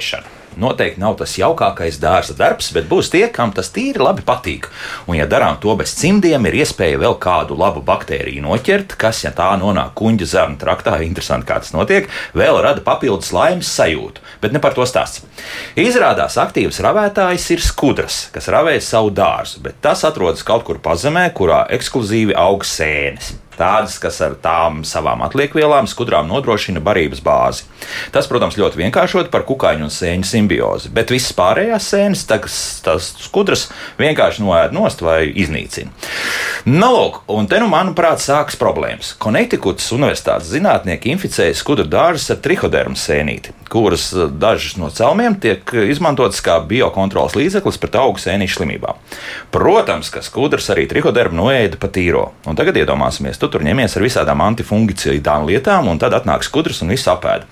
Ravēšana noteikti nav tas jaukākais dārza darbs, bet būs tie, kam tas tīri labi patīk. Un, ja darām to bez cimdiem, ir iespēja vēl kādu labu baktēriju noķert, kas, ja tā nonāk kuģa zarnu traktā, interesanti, kā tas notiek, vēl rada papildus laimes sajūtu. Bet ne par to stāsts. Izrādās, aktīvs ravētājs ir skudras, kas ravē savu dārzu, bet tas atrodas kaut kur pazemē, kurā ekskluzīvi aug sēnes tādas, kas ar tām savām atliekvielām skudrām nodrošina barības bāzi. Tas, protams, ļoti vienkāršot par kukaiņu un sēņu simbiozi, bet visas pārējās sēnes, tas skudras vienkārši noēd nost vai iznīcina. Nu, lūk, un te, nu, manuprāt, sākas problēmas. Konektikutas Universitātes zinātnieki inficēja skudru dārzus ar trihodermu sēnīti, kuras eh, dažas no celmiem tiek izmantotas kā biokontrols līdzeklis pret augu sēnīšu slimībām. Protams, ka skudras arī trihodermu noēda pa tīro. Un tagad iedomāsimies, tu tur ņemies ar visādām antifungicīdām lietām, un tad atnāk skudras un viss apēda.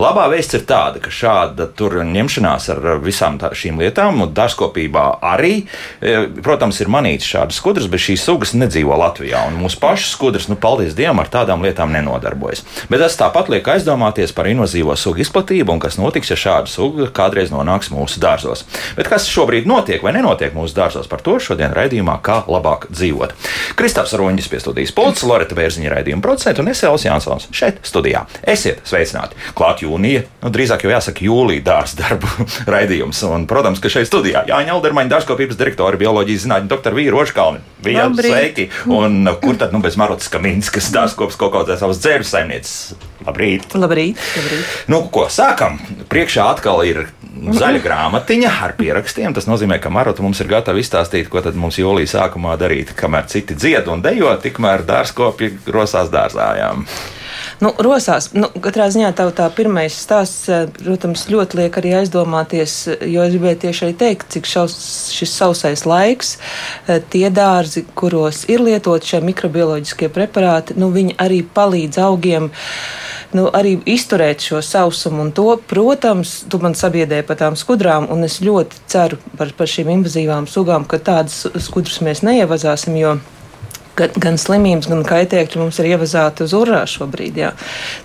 Labā vēsts ir tāda, ka šāda ņemšanās ar visām tā, šīm lietām, un dārzkopībā arī, e, protams, ir manīts šādas skudras, bet šīs sugas nedzīvo Latvijā, mūsu pašu skudras, nu, paldies Dievam, ar tādām lietām nenodarbojas. Bet tas tāpat liek aizdomāties par invazīvo sugu izplatību un kas notiks, ja šāda suga kādreiz nonāks mūsu dārzos. Bet kas šobrīd notiek vai nenotiek mūsu dārzos, par to šodien raidījumā, kā labāk dzīvot. Kristaps Roņģis pie studijas pults, Loreta Bērziņa raidījuma producents un es Elsijas Jansons šeit studijā. Esiet sveicināti! Klāt jūnija, nu, drīzāk jau jāsaka jūlija dārza darbu raidījums. Un, protams, ka šeit studijā Jāņa Aldermaņa dārzkopības direktora, bioloģijas zinātņu doktora Vīra Oškalni. Bija sveiki! Un kur tad nu bez Marotas Kaminskas dārzkops kaut kādā savas dzērves saimnieces? Labrīt! Labrīt, labrīt. Nu, ko sākam? Priekšā atkal ir zaļa grāmatiņa ar pierakstiem. Tas nozīmē, ka Marota mums ir gatava izstāstīt, ko tad mums jūlijā sākumā darīt. Kamēr citi dzied un dejo, tikmēr dārzkopi rosās dārzājām. Nu, rosās, nu, katrā ziņā tā, tā pirmais stāsts, protams, ļoti liek arī aizdomāties, jo es gribēju tieši arī teikt, cik šaus, šis sausais laiks, tie dārzi, kuros ir lietot šie mikrobioloģiskie preparāti, nu, viņi arī palīdz augiem nu, arī izturēt šo sausumu. Un to, protams, tu man sabiedrēji par tām skudrām, un es ļoti ceru par, par šīm invazīvām sugām, ka tādas skudras mēs neievazāsim. Gan, gan slimības, gan kaitēkļi mums ir ievazāti uz urā šobrīd. Jā.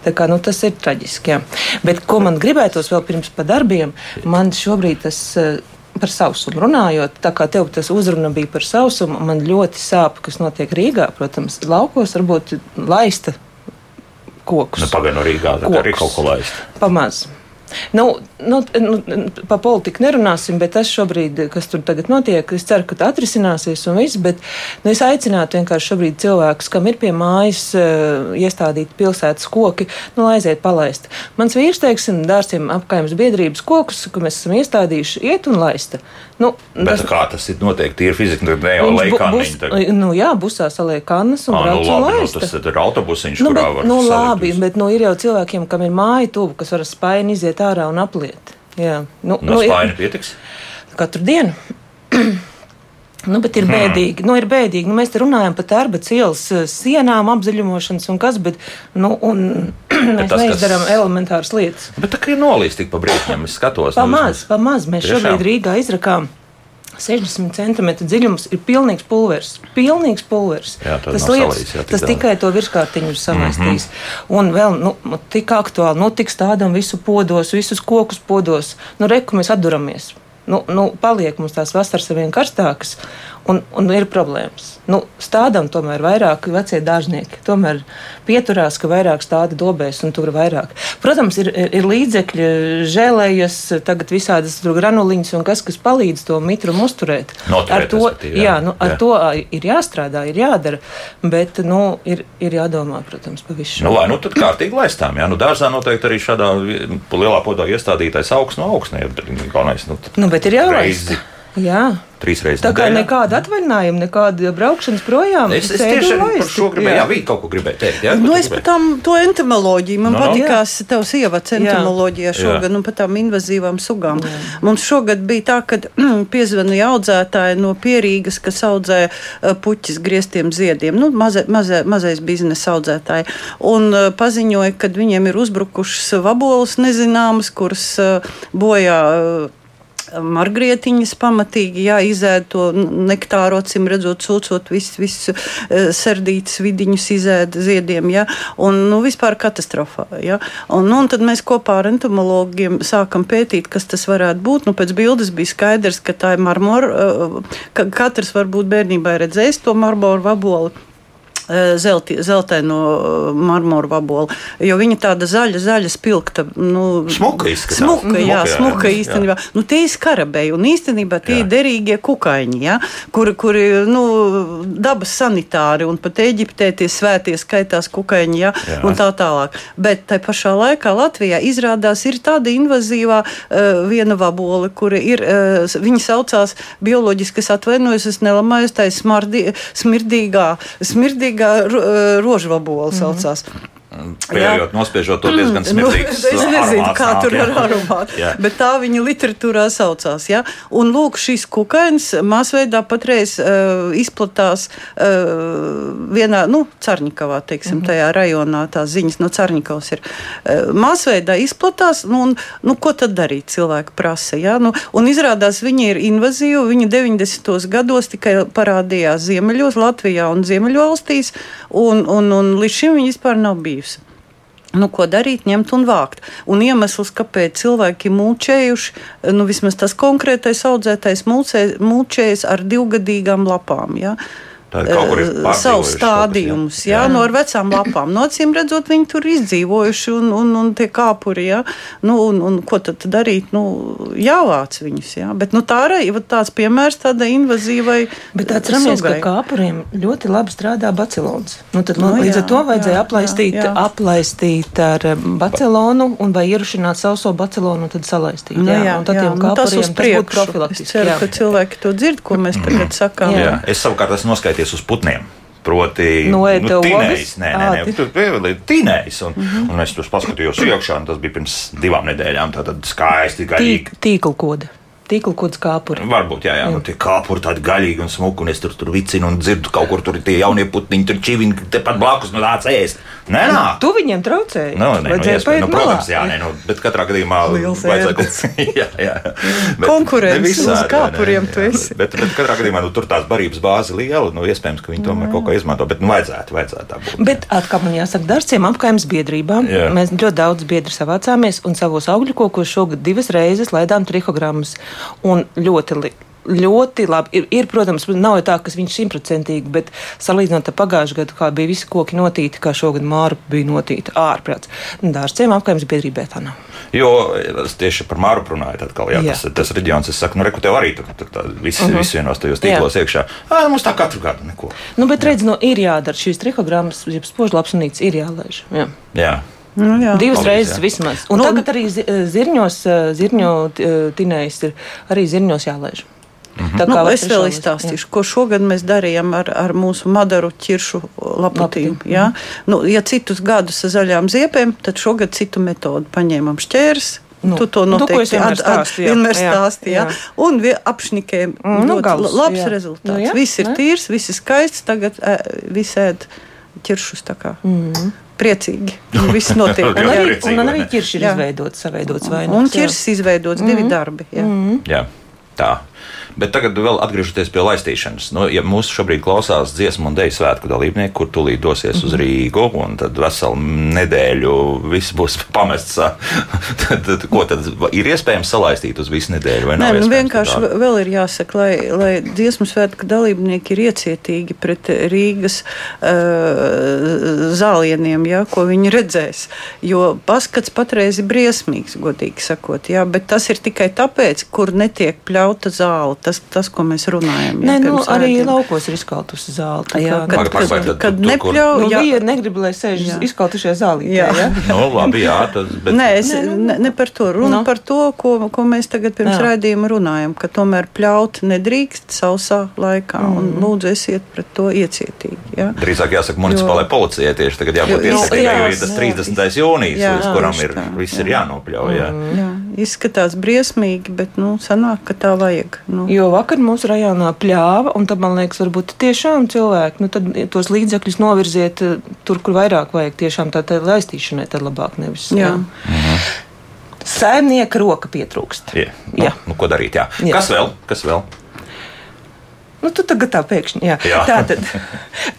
Tā kā, nu, tas ir traģiski. Jā. Bet ko man gribētos vēl pirms pa darbiem, man šobrīd tas. Par sausumu runājot, tā kā tev tas uzruna bija par sausumu, man ļoti sāp, kas notiek Rīgā. Protams, laukos varbūt laista kokus. Nu, Pagaidām, no Rīgā arī kaut ko laist. Pamaz. Nu, nu, nu, pa politiku nerunāsim, bet tas šobrīd, kas tur tagad notiek, es ceru, ka tā atrisināsies un viss. Bet nu, es aicinātu vienkārši šobrīd cilvēkus, kam ir pie mājas uh, iestādīti pilsētas koki, nu, aiziet palaist. Mans vīrs, teiksim, dārziem apkaimes biedrības kokus, ko mēs esam iestādījuši, iet un laista. Nu, bet tas, kā tas ir noteikti, ir fiziski, nu, ne jau laikāniņi. Nu, jā, busā saliek kannas un brauc nu, laista. Nu, tas ir autobusiņš, nu, kurā bet, var nu, labi, bet nu, ir jau cilvēkiem, kam ir māja tuvu, kas var spaini iziet ārā un apliet. Jā. Nu, no nu, spaini pietiks? Katru dienu. Nu, bet ir hmm. bēdīgi. Nu, ir bēdīgi. Nu, mēs te runājam par darba cielas sienām, apzaļumošanas un kas, bet, nu, un mēs tas, neizdarām kas... elementāras lietas. Bet tā kā ir nolīst tik pa brīvņiem, es skatos. Pamaz, nu, pamaz. Mēs tiešām? šobrīd Rīgā izrakām 60 cm dziļums ir pilnīgs pulveris. Pilnīgs pulveris. Jā, tas lietas, salīs, jā, tas tikai to virskārtiņu ir samaistījis. Mm -hmm. Un vēl nu, tik aktuāli, nu tik stādām visu podos, visus kokus podos. Nu, reku mēs atduramies. Nu, nu, paliek mums tās vasaras ar vien karstākas un, un ir problēmas. Nu, stādam tomēr vairāk vecie dārznieki. Tomēr pieturās, ka vairāk stāda dobēs un tur vairāk. Protams, ir, ir līdzekļi, žēlējas, tagad visādas granuliņas un kas, kas palīdz to mitrumu uzturēt. Noturēt, ar to, jā, jā, nu, ar jā. to ir jāstrādā, ir jādara, bet nu, ir, ir jādomā, protams, par visu šo. Nu, lai nu tad kārtīgi laistām, jā, nu dārzā noteikti arī šādā lielā podā iestādītais augs no augsnē. Galvenais, nu, nu, bet ir jālaist. Reizi. Jā trīs reizes. Tā kā nedēļā. nekāda atvaļinājuma, nekāda braukšanas projām. Es, es tieši par šo gribēju, jā, jā kaut ko gribēju teikt. Jā, nu, es par tām to entomoloģiju, man no, patīkās no. tavs ievads entomoloģijā šogad, jā. nu, par tām invazīvām sugām. Jā. Mums šogad bija tā, ka piezvanīja audzētāji no Pierīgas, kas audzē uh, puķis griestiem ziediem, nu, maza, maza, mazais biznesa audzētāji, un uh, paziņoja, ka viņiem ir uzbrukušas vaboles nezināmas, kuras uh, bojā margrietiņas pamatīgi, jā, izēd to nektāru, acīm redzot, sūcot visus vis, uh, sardītas vidiņus, izēd ziediem, jā, un, nu, vispār katastrofā, jā. Un, nu, un tad mēs kopā ar entomologiem sākam pētīt, kas tas varētu būt. Nu, pēc bildes bija skaidrs, ka tā ir marmora, uh, ka katrs varbūt bērnībā redzējis to marmoru vaboli. Eh, zelti, zeltaino eh, marmora vabola. Jo viņa tāda zaļa, zaļa spilgta. Nu, smuka izskatās. Smuka, jā, smuka īstenībā. Jā. Nu, tie ir skarabēji un īstenībā tie jā. ir derīgie kukaiņi, ja, kuri, kuri nu, dabas sanitāri un pat Eģiptē tie svētie skaitās kukaiņi ja, jā. un tā tālāk. Bet tai pašā laikā Latvijā izrādās ir tāda invazīvā uh, viena vabola, kura ir, uh, viņa saucās bioloģiski, es atvainojos, es nelamājos, tā ir smirdīgā, smirdīgā milzīgā rožvabola saucās. Mm -hmm. Pieejot, nospiežot to diezgan smieklīgi. Nu, es nezinu, aromāts, kā nāk, tur jā. ar aromātu, bet tā viņa literatūrā saucās. Ja? Un lūk, šis kukainis masveidā patreiz uh, izplatās uh, vienā, nu, Carņikavā, teiksim, mm -hmm. tajā rajonā, tās ziņas no Carņikavas ir. Uh, masveidā izplatās, nu, un, nu, ko tad darīt, cilvēki prasa, ja? Nu, un izrādās viņi ir invazīvi, viņi 90. gados tikai parādījās Ziemeļos, Latvijā un Ziemeļvalstīs, un, un, un līdz šim viņi vispār nav bijuši. Nu, ko darīt, ņemt un vākt. Un iemesls, kāpēc cilvēki mūčējuši, nu, vismaz tas konkrētais audzētais mūčējas ar divgadīgām lapām. Ja? uh, savus stādījumus, jā, jā. jā. no ar vecām lapām. No acīm redzot, viņi tur izdzīvojuši un, un, un tie kāpuri, jā. Nu, un, un ko tad darīt? Nu, jāvāc viņus, jā. Bet nu, tā arī ir tāds piemērs tādai invazīvai. Bet atceramies, ka kāpuriem ļoti labi strādā bacilons. Nu, tad no, nu, līdz jā, ar to vajadzēja jā, aplaistīt, jā, jā. aplaistīt ar bacilonu un vai ierušināt sauso bacilonu un tad salaistīt. Nu, jā, jā, un tad jā, tiem nu, tas, būtu profilaktiski. Es ceru, jā. ka cilvēki to dzird, ko mēs tagad sakām. Jā. Jā. Es savukārt esmu noskaidrojis koncentrēties uz putniem. Proti, no nu, tīnējs, nē, nē, nē, tur bija tīnējs, un, mm -hmm. un es tur paskatījos iekšā, un tas bija pirms divām nedēļām, tātad skaisti, garīgi. Tīkla koda tīkla kods kāpuri. Varbūt, jā, jā, jā. Nu, tie kāpuri tādi gaļīgi un smuki, un es tur, tur vicinu un dzirdu kaut kur tur tie jaunie putniņi, tur čivini, tepat blakus, nu tāds ēst. Nē, nē. Tu viņiem traucēji. Nu, nē, nu, iespēj, nu, protams, jā, nē, nu, bet katrā gadījumā vajadzētu. jā, jā. Konkurence uz kāpuriem tu esi. Bet, bet katrā gadījumā nu, tur tās barības bāze liela, nu, iespējams, ka viņi tomēr kaut ko izmanto, bet nu, vajadzētu, vajadzētu tā būt. Bet atkal man jāsaka, darbiem apkaimes biedrībām jā. mēs ļoti daudz biedru savācāmies un savos augļu kokos šogad divas reizes laidām trihogrammas. Un ļoti li ļoti labi. Ir, ir, protams, nav jau tā, ka viņš ir simtprocentīgi, bet salīdzinot ar pagājušā gadu, kā bija visi koki notīti, kā šogad māra bija notīta ārprāts. Dārzciem apkaimnes biedrībā tā nav. Jo es tieši par māru runāju, atkal, jā, jā. Tas, tas reģions, es saku, nu, reku tev arī tur, tur tā, viss, uh -huh. viss vienos tajos tīklos jā. iekšā. Ā, mums tā katru gadu neko. Nu, bet redz, no ir jādara šīs trihogrammas, jeb spožlapsunītes ir jālaiž. Jā. jā. Nu, jā. Divas Paldies, reizes jā. vismaz. Un nu, tagad arī zirņos, zirņu tinējs ir arī zirņos jālaiž. Mhm. Tā kā nu, es vēl izstāstīšu, jā. ko šogad mēs darījām ar, ar mūsu madaru ķiršu. Laputīm. Ja? Nu, ja citus gadus ar zaļām ziepēm, tad šogad citu metodu paņēmām šķērs. Nu, tu to nu, noteikti vienmēr stāstīji. Ja? Un apšnikēm mm, nu, galus, labs jā. rezultāts. Nu, jā, viss ir ne? tīrs, viss ir skaists, tagad ē, viss ēd ķiršus. Mm priecīgi. Viss notiek. un arī, un arī ķiršs ir izveidots, savaidots vai ne? Un ķiršs izveidots, divi mm -hmm. darbi. Jā. Mm -hmm. jā, tā. Bet tagad vēl atgriežoties pie laistīšanas. Nu, ja mūsu šobrīd klausās dziesmu un dēļu svētku dalībnieki, kur tūlīt dosies uz mhm. Rīgu, un tad veselu nedēļu viss būs pamests, tad, tad, ko tad ir iespējams salaistīt uz visu nedēļu? Nē, nu, vienkārši tā? vēl ir jāsaka, lai, lai dziesmu svētku dalībnieki ir iecietīgi pret Rīgas uh, zālieniem, ja, ko viņi redzēs. Jo paskats patreiz ir briesmīgs, godīgi sakot, ja, bet tas ir tikai tāpēc, kur netiek pļauta zāle tas, tas ko mēs runājam. Jā, Nē, nu, arī rēdiem. laukos ir izkautusi zāle. Tā jā, kad, kad, kad, kad, kad nepļauj, nu, jā, negrib, lai sēž izkautušie zālī. Jā, jā. nu, labi, jā, tas, bet... Nē, es, Nē, nu, ne, ne par to runu, no. Nu. par to, ko, ko mēs tagad pirms jā. raidījuma runājam, ka tomēr pļaut nedrīkst sausā laikā, mm. un lūdzu esiet pret to iecietīgi. Jā. Drīzāk jāsaka municipālajai policijai tieši tagad jābūt iecietīgi, jo ir tas 30. jūnijas, līdz kuram ir, viss ir jānopļauj. Jā. Jā. Izskatās briesmīgi, bet, nu, sanāk, ka tā vajag. Nu. Jo vakar mūsu rajonā pļāva, un tad, man liekas, varbūt tiešām cilvēki, nu, tad tos līdzekļus novirziet eh, tur, kur vairāk vajag tiešām tā, tā laistīšanai, tad labāk nevis. Jā. jā. Mhm. Saimnieka roka pietrūkst. Jā. Nu, jā. Nu, ko darīt? Jā. Jā. Kas vēl? Kas vēl? Nu, tu tagad tā pēkšņi. Jā, jā. tā tad.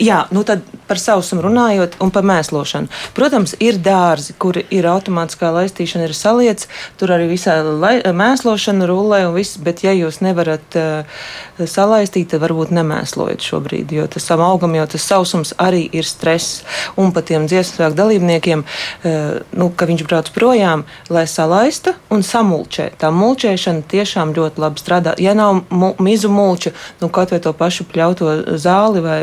Jā, nu tad par sausumu runājot un par mēslošanu. Protams, ir dārzi, kur ir automātiskā laistīšana, ir saliets, tur arī visā lai, mēslošana rullē un viss, bet ja jūs nevarat uh, salaistīt, tad varbūt nemēslojat šobrīd, jo tas savam augam jau tas sausums arī ir stress. Un pat tiem dziesmu dalībniekiem, uh, nu, ka viņš brauc projām, lai salaista un samulčē. Tā mulčēšana tiešām ļoti labi strādā. Ja nav mu, mizu mulča, nu, kaut vai to pašu pļauto zāli vai,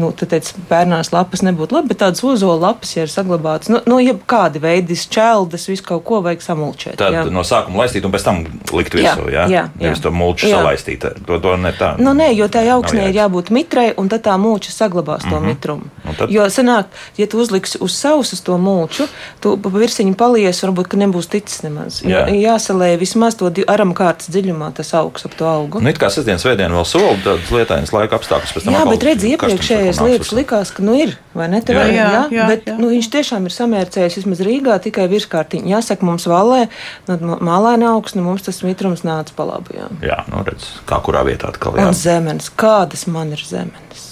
nu, tad, teic, bērnās lapas nebūtu labi, bet tādas ozola lapas, ja ir saglabātas, nu, nu ja kādi veidi šķeldas, visu kaut ko vajag samulčēt. Tad jā. no sākuma laistīt un pēc tam likt virsū, jā? Jā, jā. Nevis to mulču jā. salaistīt. To, to ne tā. Nu, nē, jo tā augsnē ir jābūt mitrai, un tad tā mulča saglabās mm -hmm. to mhm. mitrumu. Tad... Jo sanāk, ja tu uzliksi uz sausas to mulču, tu pa virsiņu palies, varbūt, ka nebūs ticis nemaz. Jā. Jāsalē vismaz to aram kārtas dziļumā tas augs ap to augu. Nu, it kā sestdienas vēdienu vēl soli, tādas lietainas laika apstākļus. Jā, bet redzi, iepriekšējais lietas likās, ka nu ir, vai ne? Jā, jā, jā, jā, bet jā. Nu, viņš tiešām ir samērcējis vismaz Rīgā tikai virskārtiņā. Jāsaka, mums valē, nu, mālēna augsne, mums tas mitrums nāca pa labi. Jā, jā nu redz, kā kurā vietā atkal. Jā. Un zemenes, kādas man ir zemenes.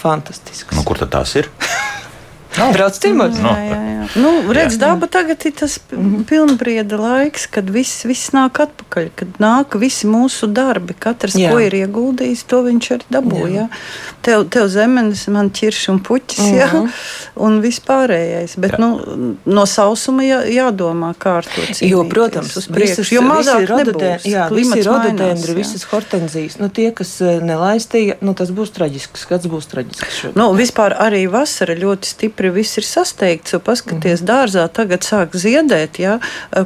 Fantastisks. Nu, kur tad tās ir? Nav. Brauc ciemos. Jā, jā, jā. Nu, redz, jā. daba tagad ir tas pilnbrieda laiks, kad viss, viss nāk atpakaļ, kad nāk visi mūsu darbi. Katrs, jā. ko ir ieguldījis, to viņš arī dabū. Jā. Jā. Tev, tev zemenes, man ķirši un puķis, mm -hmm. jā, mhm. un vispārējais. Bet jā. nu, no sausuma jā, jādomā kārtot. Jo, protams, uz priekšu, jo mazāk nebūs. Jā, visi rododendri, visas hortenzijas. Nu, tie, kas eh, nelaistīja, nu, tas būs traģisks. Skats būs traģisks. Nu, vispār arī vasara ļoti stipri stipri viss ir sasteigts. Paskaties, mm. dārzā tagad sāk ziedēt ja,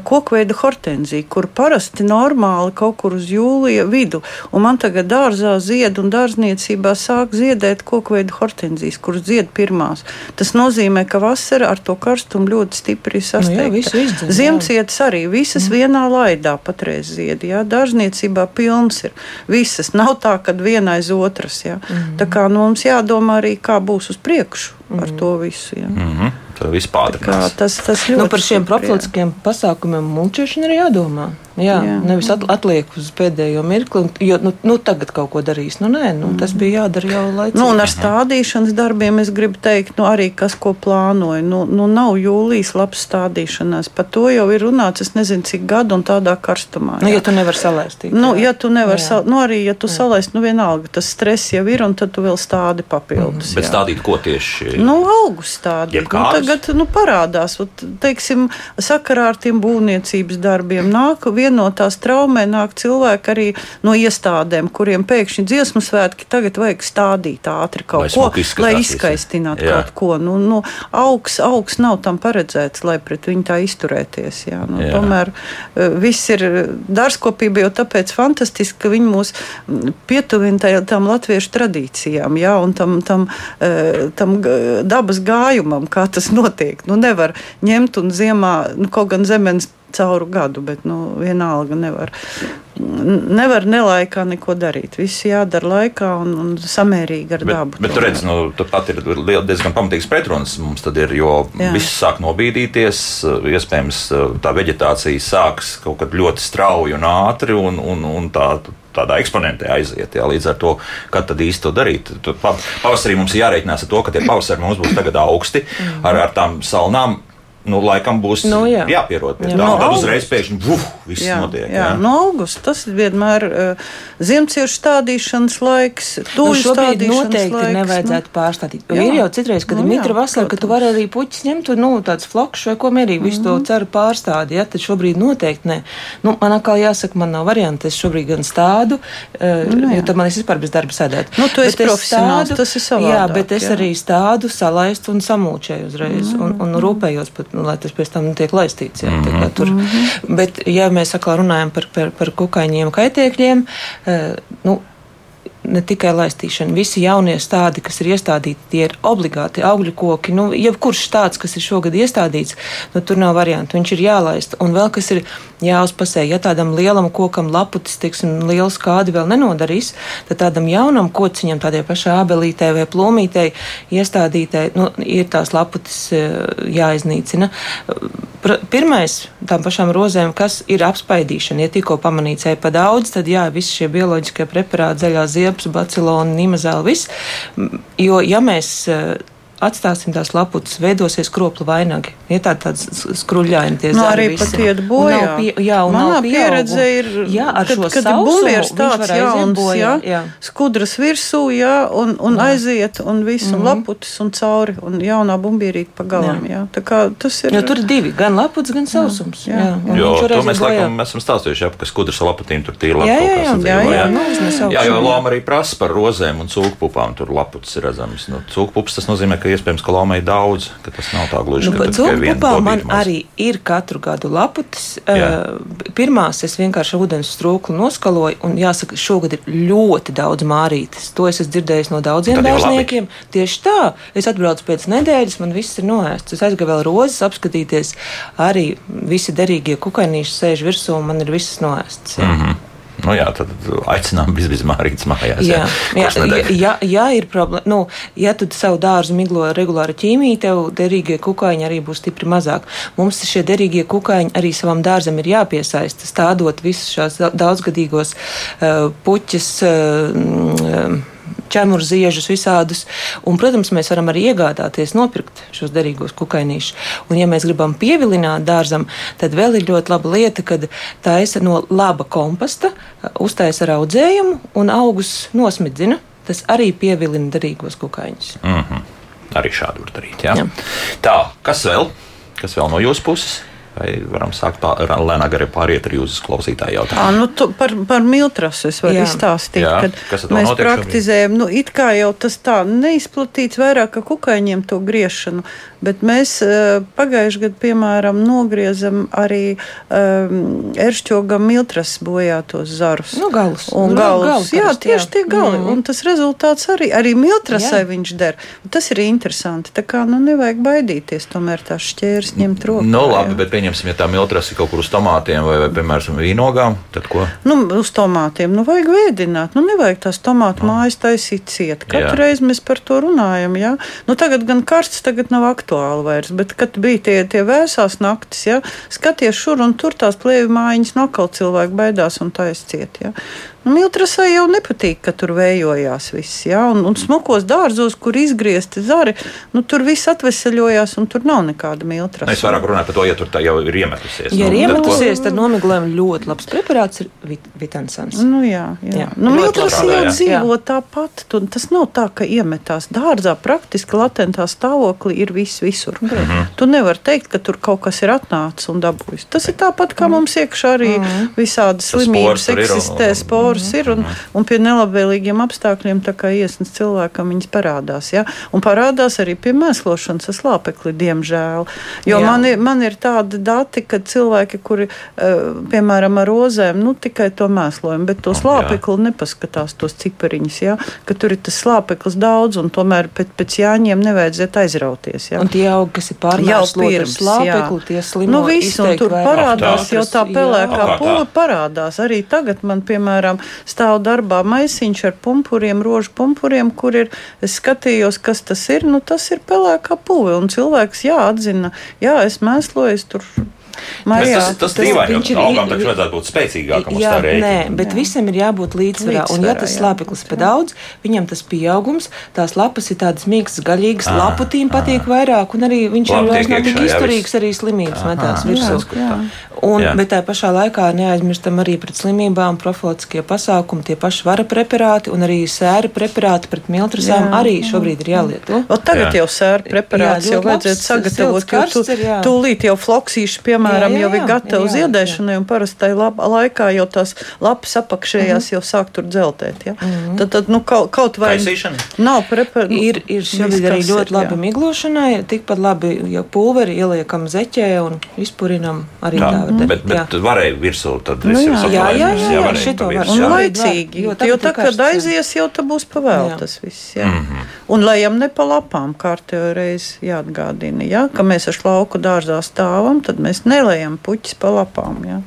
kokveida hortenzija, kur parasti normāli kaut kur uz jūlija vidu. Un man tagad dārzā zied un dārzniecībā sāk ziedēt kokveida hortenzijas, kuras zied pirmās. Tas nozīmē, ka vasara ar to karstumu ļoti stipri ir sasteigta. Nu, Ziemcietas arī visas mm. vienā laidā patreiz zied. Ja. Dārzniecībā pilns ir visas. Nav tā, ka viena aiz otras. Ja. Mm. Tā kā nu, mums jādomā arī, kā būs uz priekšu mm. ar to visu. Ja. Mm -hmm. Tas viss pātrinās. Tas, tas nu, par šiem profilaktiskiem pasākumiem mulčēšana ir jādomā. Jā, jā. Nevis atliek uz pēdējo mirkli, jo nu, nu, tagad kaut ko darīs. Nu, nē, nu, tas bija jādara jau laicīgi. Nu, un ar stādīšanas darbiem es gribu teikt, nu, arī kas ko plānoja. Nu, nu, nav jūlijas labs stādīšanās. Par to jau ir runāts, es nezinu, cik gadu un tādā karstumā. Jā. Nu, ja tu nevari salaistīt. Nu, jā. ja tu nevari sal... nu, arī, ja tu jā. salaist, nu vienalga, tas stress jau ir, un tad tu vēl stādi papildus. Mm. Bet stādīt ko tieši? Nu, augu stādīt. Nu, tagad nu, parādās, ot, teiksim, sakarā ar tiem būvniecības darbiem nāk vienotās traumē nāk cilvēki arī no iestādēm, kuriem pēkšņi dziesmu svētki tagad vajag stādīt ātri kaut lai ko, lai izskaistinātu kaut ko. Nu, nu, augs, augs nav tam paredzēts, lai pret viņu tā izturēties. Jā. Nu, jā. Tomēr eh, viss ir dārzkopība jau tāpēc fantastiski, ka viņi mūs pietuvina tam latviešu tradīcijām jā, un tam, tam, eh, tam dabas gājumam, kā tas notiek. Nu, nevar ņemt un ziemā, nu, kaut gan zemes cauru gadu, bet nu, vienalga nevar. Nevar nelaikā neko darīt. Viss jādara laikā un, un samērīgi ar bet, dabu. Bet, tur redz, nu, pat ir diezgan pamatīgs pretruns mums tad ir, jo Jā. viss sāk nobīdīties, iespējams tā veģetācija sāks kaut kad ļoti strauji un ātri un, un, un tā tādā eksponentē aiziet. Jā, līdz ar to, kad tad īsti to darīt. Tad pavasarī mums ir jārēķinās ar to, ka tie pavasari mums būs tagad augsti ar, ar tām salnām nu, laikam būs nu, jā. jāpierod pie jā, tā. No tad uzreiz pēkšņi vuf, viss jā, notiek. Jā, jā. no augusta tas vienmēr uh, ziemciešu stādīšanas laiks. Nu, šobrīd noteikti laiks, nevajadzētu nu, pārstādīt. Jo ir jau citreiz, kad nu, ir mitra vasara, ka tu vari arī puķis ņemt, nu, tāds flakšs vai ko mierīgi, mm -hmm. visu to mhm. ceru pārstādi, ja, tad šobrīd noteikti nē. Nu, man atkal jāsaka, man nav varianti, es šobrīd gan stādu, uh, nu, jā. jo tad man es vispār bez darba sēdēt. Nu, tu esi profesionāls, stādu, tas ir savādāk. Jā, bet es jā. arī stādu, salaistu un samūčēju uzreiz mm -hmm. un, un rūpējos pat nu, lai tas pēc tam tiek laistīts. Jā, mm -hmm. tur. Mm -hmm. Bet, ja mēs atkal runājam par, par, par kukaiņiem, kaitēkļiem, eh, nu, ne tikai laistīšana, visi jaunie stādi, kas ir iestādīti, tie ir obligāti augļu koki. Nu, jebkurš tāds, kas ir šogad iestādīts, nu, tur nav variantu. Viņš ir jālaist. Un vēl kas ir jāuzpasē, ja tādam lielam kokam laputis, teiksim, liels kādi vēl nenodarīs, tad tādam jaunam kociņam, tādai pašai abelītei vai plūmītei iestādītei, nu, ir tās laputis eh, jāiznīcina Pirmais, tām pašām rozēm, kas ir apspaidīšana, ja tikko pamanīts ej pa daudz, tad jā, visi šie bioloģiskie preparāti, zaļā ziepes, bacilona, nimazēla, viss. Jo, ja mēs atstāsim tās laputas, veidosies kropla vainagi. Ir tā, tāds skruļaini tie nu, arī pat iet bojā. Pie, jā, un Manā pieredze ir, jā, ar kad, šo kad bumbieris tāds jauns, jā, jā. skudras virsū, jā, un, un jā. aiziet, un viss, un mm -hmm. laputas, un cauri, un jaunā bumbierīt pa galam, jā. jā. Tā kā tas ir. Jo tur ir divi, gan laputas, gan sausums. Jā, jā. jā. Jo, to mēs laikam esam stāstījuši, jā, ka skudras laputīm tur tīri labi. Jā, jā, jā, jā, jā, jā, jā, jo loma arī prasa par rozēm un cūkpupām, tur laputas ir redzamas. Nu, cūkpupas tas nozīmē, ka iespējams, ka loma ir daudz, ka tas nav tā gluži. Nu, Cūkpupā man maz. arī ir katru gadu laputis. Jā. Pirmās es vienkārši ūdens strūklu noskaloju, un jāsaka, šogad ir ļoti daudz mārītes. To es esmu dzirdējis no daudziem dārzniekiem. Tieši tā, es atbraucu pēc nedēļas, man viss ir noēsts. Es aizgāju vēl rozes apskatīties, arī visi derīgie kukainīši sēž virsū, un man ir viss noēsts. Jā. Mm -hmm. Nu, jā, tad aicinām bizmārītas mājās. Jā, jā, jā, jā, jā ir problēma. Nu, ja tu savu dārzu miglo regulāri ķīmiju, tev derīgie kukaiņi arī būs stipri mazāk. Mums šie derīgie kukaiņi arī savam dārzam ir jāpiesaista, stādot visus šos daudzgadīgos uh, puķus. Uh, ķemuru ziežus visādus. Un, protams, mēs varam arī iegādāties, nopirkt šos derīgos kukainīšus. Un, ja mēs gribam pievilināt dārzam, tad vēl ir ļoti laba lieta, kad taisa no laba komposta, uztaisa ar audzējumu un augus nosmidzina. Tas arī pievilina derīgos kukaiņus. Mm -hmm. Arī šādi var darīt. Jā? Jā. Tā, kas vēl? Kas vēl no jūsu puses? Vai varam sākt lēnāk arī pāriet arī uz klausītāju jautājumu? Nu, tu, par, par miltrasu es varu Jā. izstāstīt, Jā. kad mēs praktizējam, nu, it kā jau tas tā neizplatīts vairāk, ka kukaiņiem to griešanu, bet mēs uh, pagājuši gadu, piemēram, nogriezam arī um, eršķogam miltras bojātos zarus. Nu, galus. Un nu, galus. galus jā, tieši jā. tie gali. Mm. Un tas rezultāts arī, arī miltrasai jā. viņš der. Un tas ir interesanti. Tā kā, nu, nevajag baidīties, tomēr tās šķērs ņemt rokā. Nu, labi, bet pieņemsim, ja tā miltras ir kaut kur uz tomātiem vai, vai piemēram, vīnogām, tad ko? Nu, uz tomātiem. Nu, vajag vēdināt. Nu, nevajag tās tomātu no. mājas taisīt ciet. Katru reizi mēs par to runājam. Ja? Nu, tagad gan karsts, tagad nav aktuāli vairs, bet kad bija tie, tie vēsās naktis, ja? skaties šur un tur tās plēvi mājiņas nokal cilvēki baidās un taisa ciet. Nu, Miltrasai jau nepatīk, ka tur vējojās viss. Ja? Un, un smukos dārzos, kur izgriezti zari, nu, tur viss atvesaļojās un tur nav nekāda miltrasa. Es vairāk runāju par to, ja tur jau ir iemetusies. Ja nu, ir iemetusies, tad, tad nomiglējumi ļoti labs preparāts ir vit vitansans. Nu, jā, jā. jā. Nu, miltrasa jau dzīvo tāpat. Tu, tas nav tā, ka iemetās dārzā praktiski latentā stāvoklī ir viss visur. Mm -hmm. Tu nevari teikt, ka tur kaut kas ir atnācis un dabūjis. Tas ir tāpat, kā mm. mums iekšā arī mm. visādas slimības eksistē, spori kuras ir, un, un pie nelabvēlīgiem apstākļiem, tā kā iesnas cilvēkam, viņas parādās. Ja? Un parādās arī pie mēslošanas ar slāpekli, diemžēl. Jo Jā. man ir, man ir tādi dati, ka cilvēki, kuri, eh, piemēram, ar rozēm, nu tikai to mēslojumu, bet to slāpekli nepaskatās, tos cipariņus, ja? ka tur ir tas slāpeklis daudz, un tomēr pēc, pēc jāņiem nevajadzētu aizrauties. Ja? Un tie augi, kas ir pārmērsloti ar slāpekli, tie slimo. Nu, viss, un tur parādās jau tā pelēkā pula parādās. Arī tagad man, piemēram, stāv darbā maisiņš ar pumpuriem, rožu pumpuriem, kur ir, es skatījos, kas tas ir, nu tas ir pelēkā puve, un cilvēks, jā, atzina, jā, es mēsloju, es tur Marijā, tas tas dīvaini, jo augam taču vajadzētu būt spēcīgākam jā, uz tā rēķina. Nē, bet jā. visam ir jābūt līdzsvarā. līdzsvarā un ja tas slāpeklis pa daudz, viņam tas pieaugums, tās lapas ir tādas mīkstas, gaļīgas, à, laputīm patīk vairāk, un arī viņš ir ļoti tik izturīgs arī slimības metās virsū. Un, bet tā pašā laikā neaizmirstam arī pret slimībām profilaktiskie pasākumi, tie paši vara preparāti un arī sēra preparāti pret miltrasām arī šobrīd ir jālieto. O, tagad jā. jau sēra preparāts jau vajadzētu sagatavot, jo tu, tūlīt jau floksīši piemēram piemēram, jā, jā, jau ir gatava ziedēšanai, un parastai laikā jau tās lapas apakšējās mm -hmm. jau sāk tur dzeltēt. Ja? Mm -hmm. Tad, tad nu, kaut, kaut vai Kaisīšana. nav preparāta. Nu, ir, ir šobrīd arī ļoti ir, labi jā. miglošanai, tikpat labi, ja pulveri ieliekam zeķē un izpurinam arī tā. tā mm. Bet, bet varēja virsū, tad nu, jā, jā, jā, jā, jā, jā, šito var. Un laicīgi, jo, jo tā, kad aizies, jau tā būs pavēl tas viss. Jā. -hmm. Un lejam ne pa lapām, kārtējo reizi jāatgādina, ja? ka mēs ar lauku dārzā stāvam, tad mēs ne nelējam puķis pa lapām. Ja?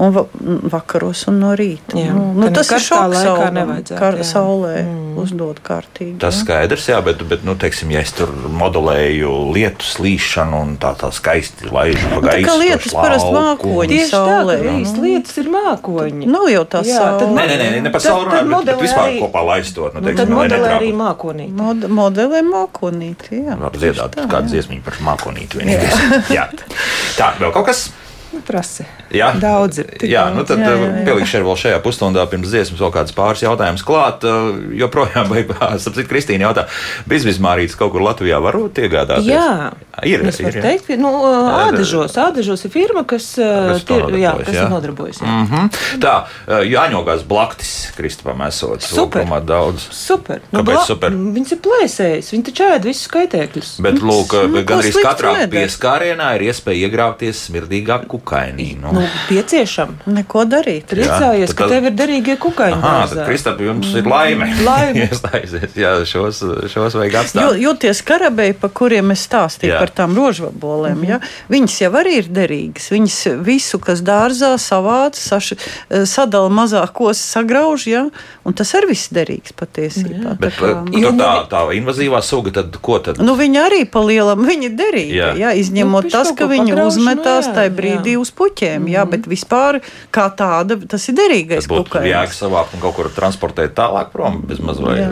Un va vakaros un no rīta. Jā, nu, nu, tas ir šoks saulē, kar, saulē mm. uzdot kārtīgi. Tas jā. skaidrs, jā, bet, bet nu, teiksim, ja es tur modelēju lietu slīšanu un tā tā skaisti laižu pa gaisu. Tā kā lietas parasti mākoņi Tieši saulē. Tā, jā, lietas ir mākoņi. Nav jau tā jā, saule. Nē, nē, nē, ne par sauli runājot, bet, bet vispār arī, kopā laistot. Nu, teiksim, tad modelē arī mākonīti. Mod, modelē mākonīti, jā. Var dziedāt kādu dziesmiņu par mākonīti vienīgais. Jā. Tā, vēl kaut kas? Prasi. Jā, daudz. Jā, nu tad jā, jā, jā. pielikšu vēl šajā pusstundā pirms dziesmas vēl kādas pāris jautājumus klāt. Joprojām, vai, sapratu, Kristīna jautā, bizbizmārītis kaut kur Latvijā varot iegādāties? Jā, ir. Es varu teikt, ka nu, ādažos, ādažos ir firma, kas, tie, jā, kas jā. nodarbojas. Jā. Mm -hmm. Tā, jāņogās blaktis Kristupam esot. Super. Daudz. Super. Nu, Kāpēc super? Viņas ir plēsējis, viņi taču ēd visus skaitēkļus. Bet, lūk, nu, gandrīz katrā pieskārienā ir iespēja iegrāvties smirdīgā kukainī. Nu. Nu, pieciešama. Neko darīt. Priecājies, ka tev ir derīgie kukaiņi. Aha, tad, Kristap, jums ir laime. laime. Iestājusies, jā, šos, šos vajag atstāt. Jo, jūties karabēji, pa kuriem es stāstīju jā. par tām rožvabolēm, mm -hmm. ja? viņas jau arī ir derīgas. Viņas visu, kas dārzā savāca, saši, sadala mazākos, sagrauž, ja? un tas arī viss derīgs patiesībā. Bet, tā, kā, nu, tā, tā invazīvā suga, tad ko tad? Nu, viņa arī pa lielam, viņa derīga, jā. Jā, izņemot nu, tas, ka viņa uzmetās nu, tajā brīdī jā. uz puķiem, jā, bet vispār kā tāda, tas ir derīgais kukainis. Jēga savākt un kaut kur transportēt tālāk prom bez mazvai. Jā.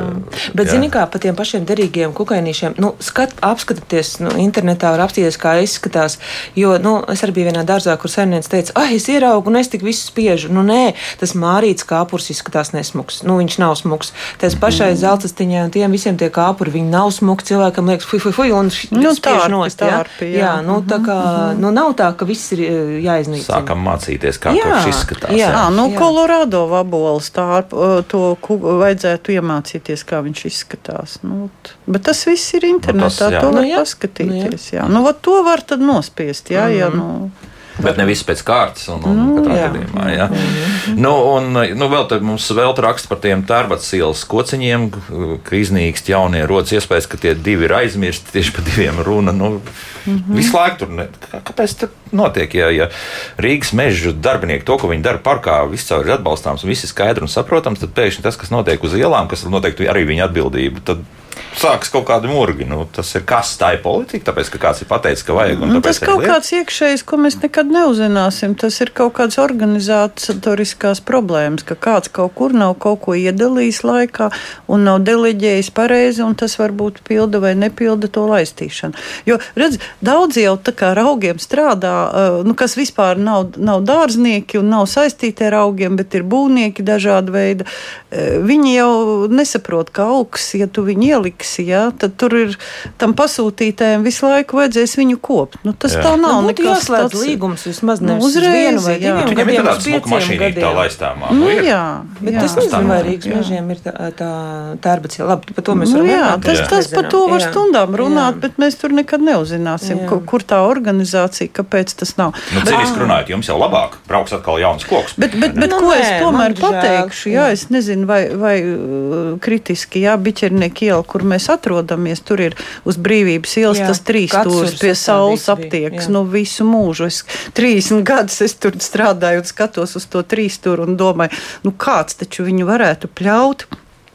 Bet, jā. zini kā, pa tiem pašiem derīgiem kukainīšiem, nu, skat, apskatieties, nu, internetā var apstīties, kā izskatās, jo, nu, es arī biju vienā dārzā, kur saimnieks teica, ah, es ieraugu un es tik visu spiežu. Nu, nē, tas mārīts kāpurs izskatās nesmuks. Nu, viņš nav smuks. Tas pašai mm. zeltastiņai un tiem visiem tie kāpuri, viņi nav smuki. Cilvēkam liekas, fui, fui, fui, un nu, spiež nost. Jā. jā, nu, tā kā, mm -hmm. nu, nav tā, ka viss ir jāiznīcina. Sākam mācīties, kā jā, tas izskatās. Jā, jā. nu, jā. Kolorādo vaboles tā to vajadzētu iemācīties, kā viņš izskatās. Nu, bet tas viss ir internetā, nu, tas, to var nu, jā. paskatīties. Nu, jā. Nu, to var tad nospiest, jā, mm -hmm. ja, nu. Bet ne viss pēc kārtas, un, un nu, katrā jā. gadījumā. Jā. Mm. Nu, un, nu, vēl tad mums vēl raksta par tiem tērbats ielas kociņiem, ka iznīkst jaunie rodas iespējas, ka tie divi ir aizmirsti, tieši par diviem runa. Nu, mm -hmm. Visu laiku tur, ne, kāpēc tas notiek, ja, ja Rīgas meža darbinieki to, ko viņi dara parkā, viscaur ir atbalstāms un viss ir skaidrs un saprotams, tad pēkšņi tas, kas notiek uz ielām, kas noteikti arī viņa atbildība, tad sākas kaut kādi murgi. Nu, tas ir kas, tā ir politika, tāpēc, ka kāds ir pateicis, ka vajag. Nu, tas kaut liek. kāds iekšējs, ko mēs nekad neuzzināsim. Tas ir kaut kāds organizatoriskās problēmas, ka kāds kaut kur nav kaut ko iedalījis laikā un nav deleģējis pareizi, un tas varbūt pilda vai nepilda to laistīšanu. Jo, redz, daudz jau tā kā ar augiem strādā, nu, kas vispār nav, nav dārznieki un nav saistīti ar augiem, bet ir būvnieki dažāda veida. Viņi jau nesaprot, ka augs, ja tu viņu ieliksi, ja, tad tur ir tam pasūtītājiem visu laiku vajadzēs viņu kopt. Nu, tas jā. tā nav. Nu, nekas tāds līgums vismaz nu, uzreiz vienu vai diviem gadiem. Viņam ir tāds smuka mašīnīt tā laistāmā. Nu, nu, jā, bet jā. es nezinu, vai Rīgas mežiem ir tā, tā tērbacija. Labi, par to mēs nu, varam jā, runāt. Tas, tas par to var stundām runāt, bet mēs tur nekad neuzzināsim, kur tā organizācija, kāpēc tas nav. Nu, cīniski runājot, jums jau labāk brauks atkal jauns koks. Bet, bet, bet ko es tomēr pateikšu, jā, es nezinu, vai, vai uh, kritiski, jā, biķernieki iela, kur mēs atrodamies, tur ir uz brīvības ielas jā, tas trīs stūris pie saules aptiekas. Nu, visu mūžu. Es 30 gadus es tur strādāju un skatos uz to trīs stūri un domāju, nu kāds taču viņu varētu pļaut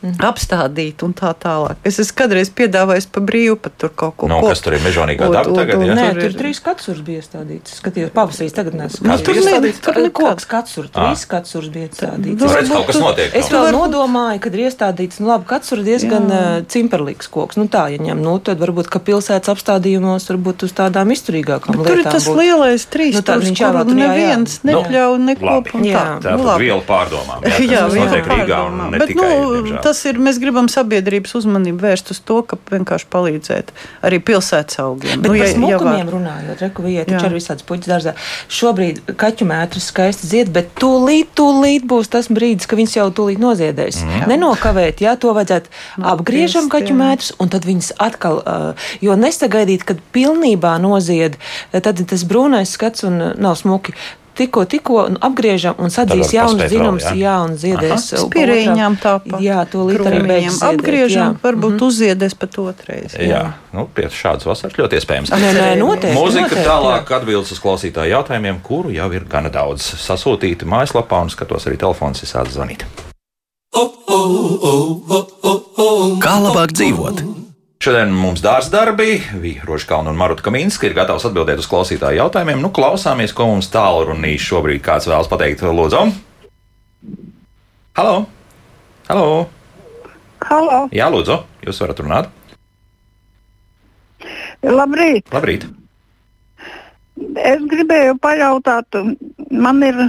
mm. apstādīt un tā tālāk. Es esmu kādreiz piedāvājis pa brīvu pat tur kaut ko. No, nu, kas tur ir mežonīgā daba tagad? Jā, nē, tur ir trīs katsurs bija stādīts. Skatījos, pavasīs tagad nesmu. Nu, tur stādīts, tur koks katsurs, trīs katsurs bija stādīts. Tur redz, kaut kas notiek. Es vēl nodomāju, kad ir iestādīts, nu labi, katsurs diezgan uh, cimperlīgs koks. Nu tā, ja ņem, nu tad varbūt, ka pilsētas apstādījumos varbūt uz tādām izturīgākām lietām. Tur ir tas lielais trīs nu, stūrs, kuru neviens neļauj nekop un tā. Tā ir viela pārdomām. Jā, viela pārdomām. Bet, nu, tas ir, mēs gribam sabiedrības uzmanību vērst uz to, ka vienkārši palīdzēt arī pilsētas augiem. Bet nu, ja, par smukumiem ja runājot, rekuvijai taču ir visāds puķis dārzā. Šobrīd kaķu mētris skaisti zied, bet tūlīt, tūlīt būs tas brīdis, ka viņas jau tūlīt noziedēs. Mm. Nenokavēt, jā, to vajadzētu no, apgriežam kaķu mētrus un tad viņas atkal, jo nesagaidīt, kad pilnībā nozied, tad tas brūnais skats un nav smuki tikko, tikko apgriežam un sadzīs jaunas dzinumus, jā. jā, un ziedēs. Spirīņām tāpat. Jā, to līdz arī beigas. Apgriežam, varbūt mm -hmm. uzziedēs pat otrais. Jā, jā. nu, pie šādas vasaras ļoti iespējams. Nē, nē, noteikti. Mūzika noteikti, tālāk jā. atbildes uz klausītāju jautājumiem, kuru jau ir gana daudz sasūtīti mājaslapā un skatos arī telefons, es sāku zvanīt. Kā labāk dzīvot? Šodien mums dārza darbi, Vija Rožkalna un Maruta Kaminska ir gatavs atbildēt uz klausītāju jautājumiem. Nu, klausāmies, ko mums tālrunīs šobrīd kāds vēlas pateikt. Lūdzu! Halo! Halo! Halo! Jā, lūdzu, jūs varat runāt. Labrīt! Labrīt! Es gribēju pajautāt, man ir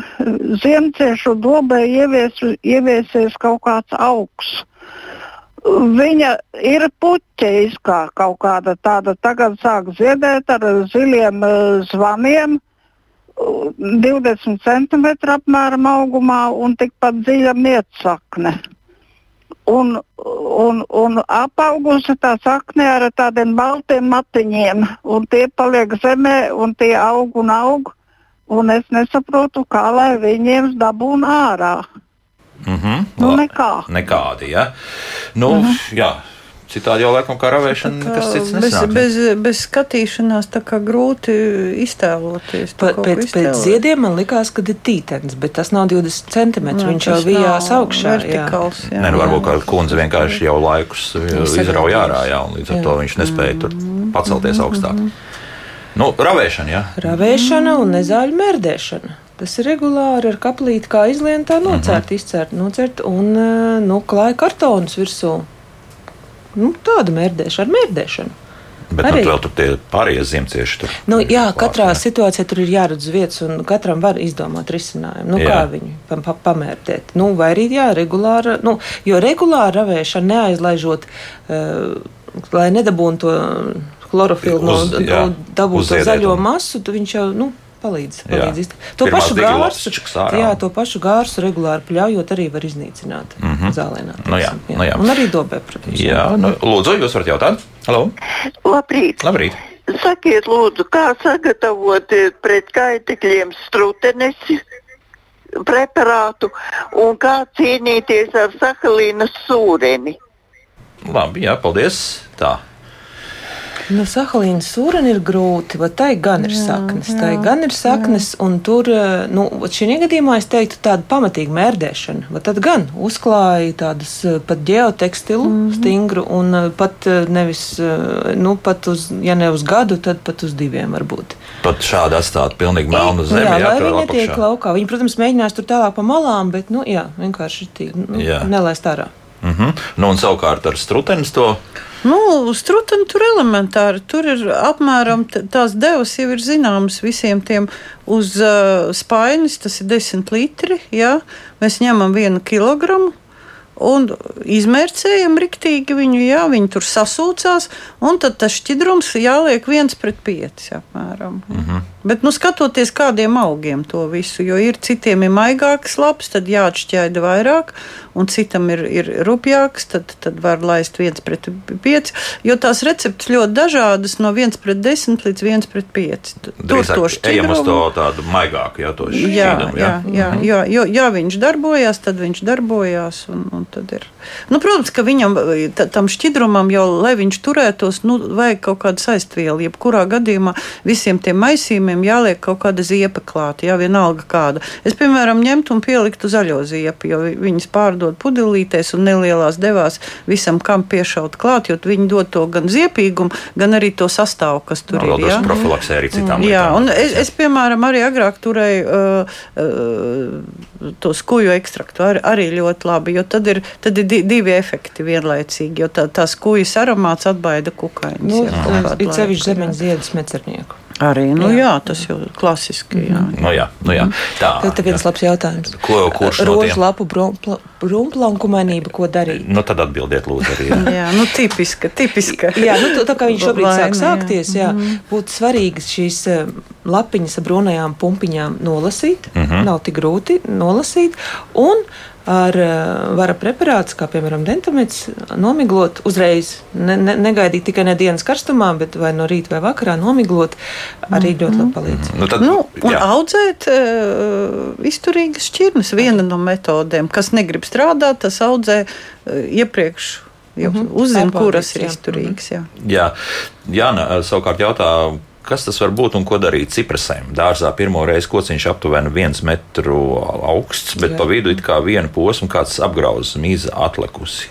ziemciešu dobē ievies, ieviesies kaut kāds augsts Viņa ir puķeiskā kaut kāda tāda. Tagad sāk ziedēt ar ziliem uh, zvaniem. 20 cm apmēram augumā un tikpat dziļa mietsakne. Un, un, un apaugusi tā sakne ar tādiem baltiem matiņiem, un tie paliek zemē, un tie aug un aug. Un es nesaprotu, kā lai viņiem dabūna ārā. Mm -hmm. nu, nekā. Nekādi, ja? Nu, mm -hmm. jā. Citādi jau laikam kā ravēšana, kā, nekas cits nesanāk. Bez, bez, bez skatīšanās tā kā grūti iztēloties. Pa, pēc, iztēlot. pēc ziediem man likās, ka ir tītens, bet tas nav 20 centimetri. No, viņš jau vijās augšā. Vertikāls, jā. Jā, Nē, nu, varbūt kā kundze vienkārši jau laikus izrauja ārā, jā, un līdz ar jā. to viņš nespēja tur pacelties augstāk. Mm -hmm. Nu, ravēšana, jā. Ravēšana un nezāļu mērdēšana. Tas ir regulāri ar kaplīti, kā izlienta, tā nocērt, uh -huh. izcērt, nocērt un eh, nu, klāja kartonus virsū. Nu, tāda mērdēšana, ar mērdēšanu. Bet arī nu, vēl tur tie pārējie ziemcieši. Tur nu, jā, pār, katrā jā. situācijā tur ir jāredz vietas, un katram var izdomāt risinājumu. Nu, jā. kā viņu pa, pa, pamērtēt. Nu, vai arī jā, regulāra, nu, jo regulāra ravēšana neaizlaižot, uh, lai nedabūtu to chlorofilu no dabūto zaļo masu, viņš jau. Nu, palīdz. palīdz to Pirmās pašu gārsu, jā, to pašu gārsu regulāri pļaujot, arī var iznīcināt mm -hmm. zālēnā. Nu jā, jā. Nu jā. Un arī dobē, protams. Jā, nu, lūdzu, jūs varat jautāt? Halo? Labrīt! Labrīt. Sakiet, lūdzu, kā sagatavot pret kaitekļiem strutenesi preparātu un kā cīnīties ar sahalīnas sūreni? Labi, jā, paldies. Tā. Nu, Sahalīna sūreni ir grūti, bet tai gan ir jā, saknes. Jā, tai gan ir saknes, jā. un tur, eh, nu, šī gadījumā es teiktu tādu pamatīgu mērdēšanu. Bet tad gan uzklāja tādas eh, pat geotekstilu mm -hmm. stingru, un eh, pat nevis, nu, pat uz, ja ne uz gadu, tad pat uz diviem varbūt. Pat šādi atstāt pilnīgi melnu zemi. Jā, jā lai viņi netiek laukā. Viņi, protams, mēģinās tur tālāk pa malām, bet, nu, jā, vienkārši tī, nu, nelaist ārā. Mm -hmm. nu, un savukārt ar strutenis to Nu, struteni tur elementāri. Tur ir apmēram tās devas jau ir zināmas visiem tiem uz uh, spainis. Tas ir 10 litri. Ja? Mēs ņemam vienu kilogramu un izmērcējam riktīgi viņu, jā, viņi tur sasūcās, un tad tas šķidrums jāliek viens pret pieci apmēram. Mm -hmm. Bet, nu, skatoties kādiem augiem to visu, jo ir citiem ir maigāks labs, tad jāatšķaida vairāk, un citam ir, ir rupjāks, tad, tad var laist viens pret pieci, jo tās receptes ļoti dažādas, no viens pret desmit līdz viens pret pieci. Tur to šķidrumu. uz to tādu maigāku, jā, to šķidrumu. Jā, jā, jā, -hmm. jā, jo, ja viņš darbojās, tad viņš darbojās, un, un tad ir. Nu, protams, ka viņam tam šķidrumam jau, lai viņš turētos, nu, vajag kaut kādu saistvielu. Jebkurā gadījumā visiem tiem maisījumiem jāliek kaut kāda ziepa klāta, jā, vienalga kāda. Es, piemēram, ņemtu un pieliktu zaļo ziepu, jo viņas pārdod pudelītēs un nelielās devās visam, kam piešaut klāt, jo viņi dod to gan ziepīgumu, gan arī to sastāvu, kas tur no, ir. Jā, profilaksē arī citām jā, lietām. Un es, es, piemēram, arī agrāk turēju uh, uh, to skuju ekstraktu ar, arī ļoti labi, jo tad ir, tad ir divi efekti vienlaicīgi, jo tā, tās kujas aromāts atbaida kukaiņus. Nu, ir sevišķi zemeņu ziedus mecernieku. Arī nu, jā. Jā, tas jau klasiski. Jā, mm. nu, jā, nu, jā. Tā ir viens labs jautājums. Ko, kurš no tiem? lapu rumplankumainība, ko darīt? Nu, tad atbildiet, lūdzu, arī. Jā, jā nu, tipiska, tipiska. jā, nu, tā kā viņš šobrīd Laime, sāk sākties, jā, mm. būtu svarīgi šīs eh, lapiņas ar brūnajām pumpiņām nolasīt. Mm -hmm. Nav tik grūti nolasīt. Un ar uh, vara preparātus, kā piemēram dentamīts, nomiglot uzreiz, ne, ne, negaidīt tikai ne dienas karstumā, bet vai no rīta vai vakarā nomiglot, arī ļoti labi palīdz. Mm -hmm. nu, tad, nu, un jā. audzēt uh, izturīgas šķirnes viena no metodēm, kas negrib strādāt, tas audzē uh, iepriekš jau mm -hmm. uzzina, kuras ir izturīgas. Jā, jā. Jāna savukārt jautā, Kas tas var būt un ko darīt ciprasēm? Dārzā pirmo reizi kociņš aptuveni viens metru augsts, bet Jā. pa vidu it kā viena posma kāds apgrauzis mīza atlikusi.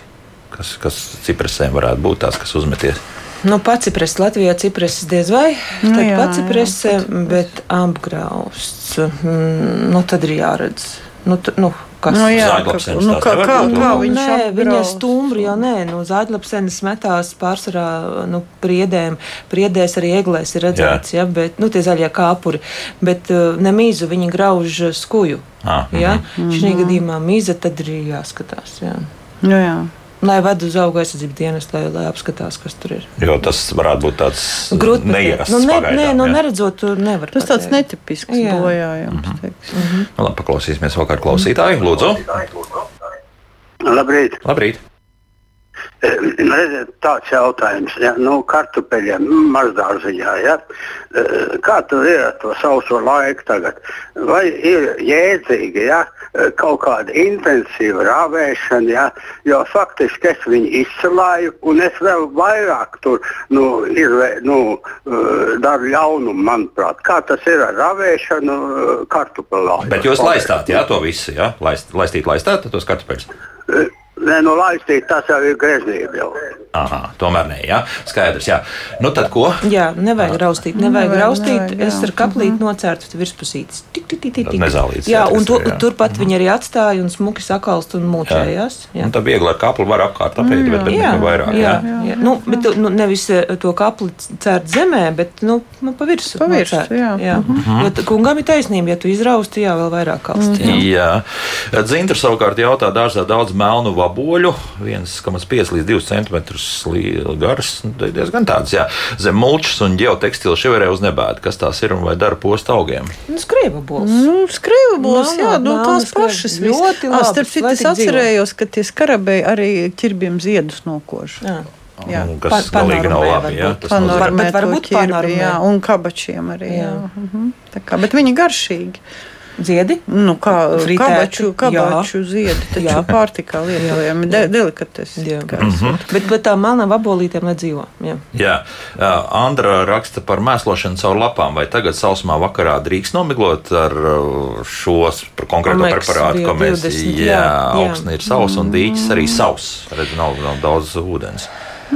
Kas, kas ciprasēm varētu būt tās, kas uzmeties? Nu, pats cipress Latvijā cipress diez vai, nu, tad jā, pats cipress, bet apgrausts, mm, nu tad ir jāredz. Nu, t, nu, kas nu, jā, ka, nu, kā, kā, kā viņš nē, viņa stumbri jau nē, nu, zāģlapsenes metās pārsvarā nu, priedēm, priedēs arī eglēs ir redzēts, jā. ja, bet, nu, tie zaļie kāpuri, bet uh, ne mīzu, viņi grauž skuju, ah, ja, mm -hmm. šī gadījumā mīza tad ir jāskatās, jā. Nu, jā lai ved uz auga aizsardzības dienestu, lai, lai apskatās, kas tur ir. Jo tas varētu būt tāds grūts neierasts. Nu, ne, pagaidām, nē, nu, neredzot, tur nevar. Tas tāds netipisks bojājums. Mm -hmm. mm -hmm. Labi, paklausīsimies vēl kādu klausītāju. Lūdzu. Labrīt. Labrīt. Redziet, tāds jautājums, ja, nu, kartupeļiem mazdārziņā, ja, kā tur ir ar to sauso laiku tagad? Vai ir jēdzīgi, ja, kaut kāda intensīva rāvēšana, ja, jo faktiski es viņu izsalāju un es vēl vairāk tur, nu, ir, nu, daru ļaunumu, manuprāt. Kā tas ir ar rāvēšanu kartupeļā? Bet jūs laistāt, jā, to visu, jā? Laist, laistīt, laistāt tos kartupeļus? Nē, nu, laistīt, tas jau ir greznība. Jau. Aha, tomēr nē, jā. Skaidrs, jā. Nu, tad ko? Jā, nevajag raustīt, nevajag, nevajag raustīt. Nevajag, es ar kaplīti mhm. nocērtu virspusītes. Tik, tik, tik, tik. Nezālīts. Jā, un to, jā. turpat viņi arī atstāja un smuki sakalst un mūčējās. Jā. jā. Un tā viegli ar kaplu var apkārt apēt, mm, bet, bet jā, vairāk. Jā, jā. jā. Nu, bet nu, nevis eh, to kapli cērt zemē, bet, nu, nu pa virsu. Pa virsu, jā. jā. Mm -hmm. Jo kungam ir taisnība, ja tu izrausti, jā, vēl vairāk kalst. -hmm. Jā. Dzintrs savukārt jautā dārzā daudz melnu vaboļu, 1,5 līdz 2 cm garas, nu, diezgan tāds, jā, zem mulčas un ģeotekstila ševerē uz nebēda. Kas tās ir un vai dara posta augiem? Nu, skrēba būs. Nu, skrēba būs, jā, nu, tās pašas. Ļoti labi. Starp citu, es atcerējos, ka tie skarabēji arī ķirbiem ziedus nokož. Jā. Jā, nu, kas pa, galīgi nav labi. Jā, tas panormē, varbūt panormē. Jā, un kabačiem arī. Jā. Jā. Mhm. Tā kā, bet viņi garšīgi. Ziedi? Nu, kā kabaču, kabaču ziedi, taču jā. pārtikā lietojami, de, delikates. Jā. Mm -hmm. bet, bet tā melnām abolītēm nedzīvo. Jā. jā. Andra raksta par mēslošanu caur lapām. Vai tagad sausumā vakarā drīkst nomiglot ar šo konkrēto preparātu, ko mēs... 20, jā, jā, augsne ir sausa un dīķis arī sauss. Redz, nav, nav daudz ūdens.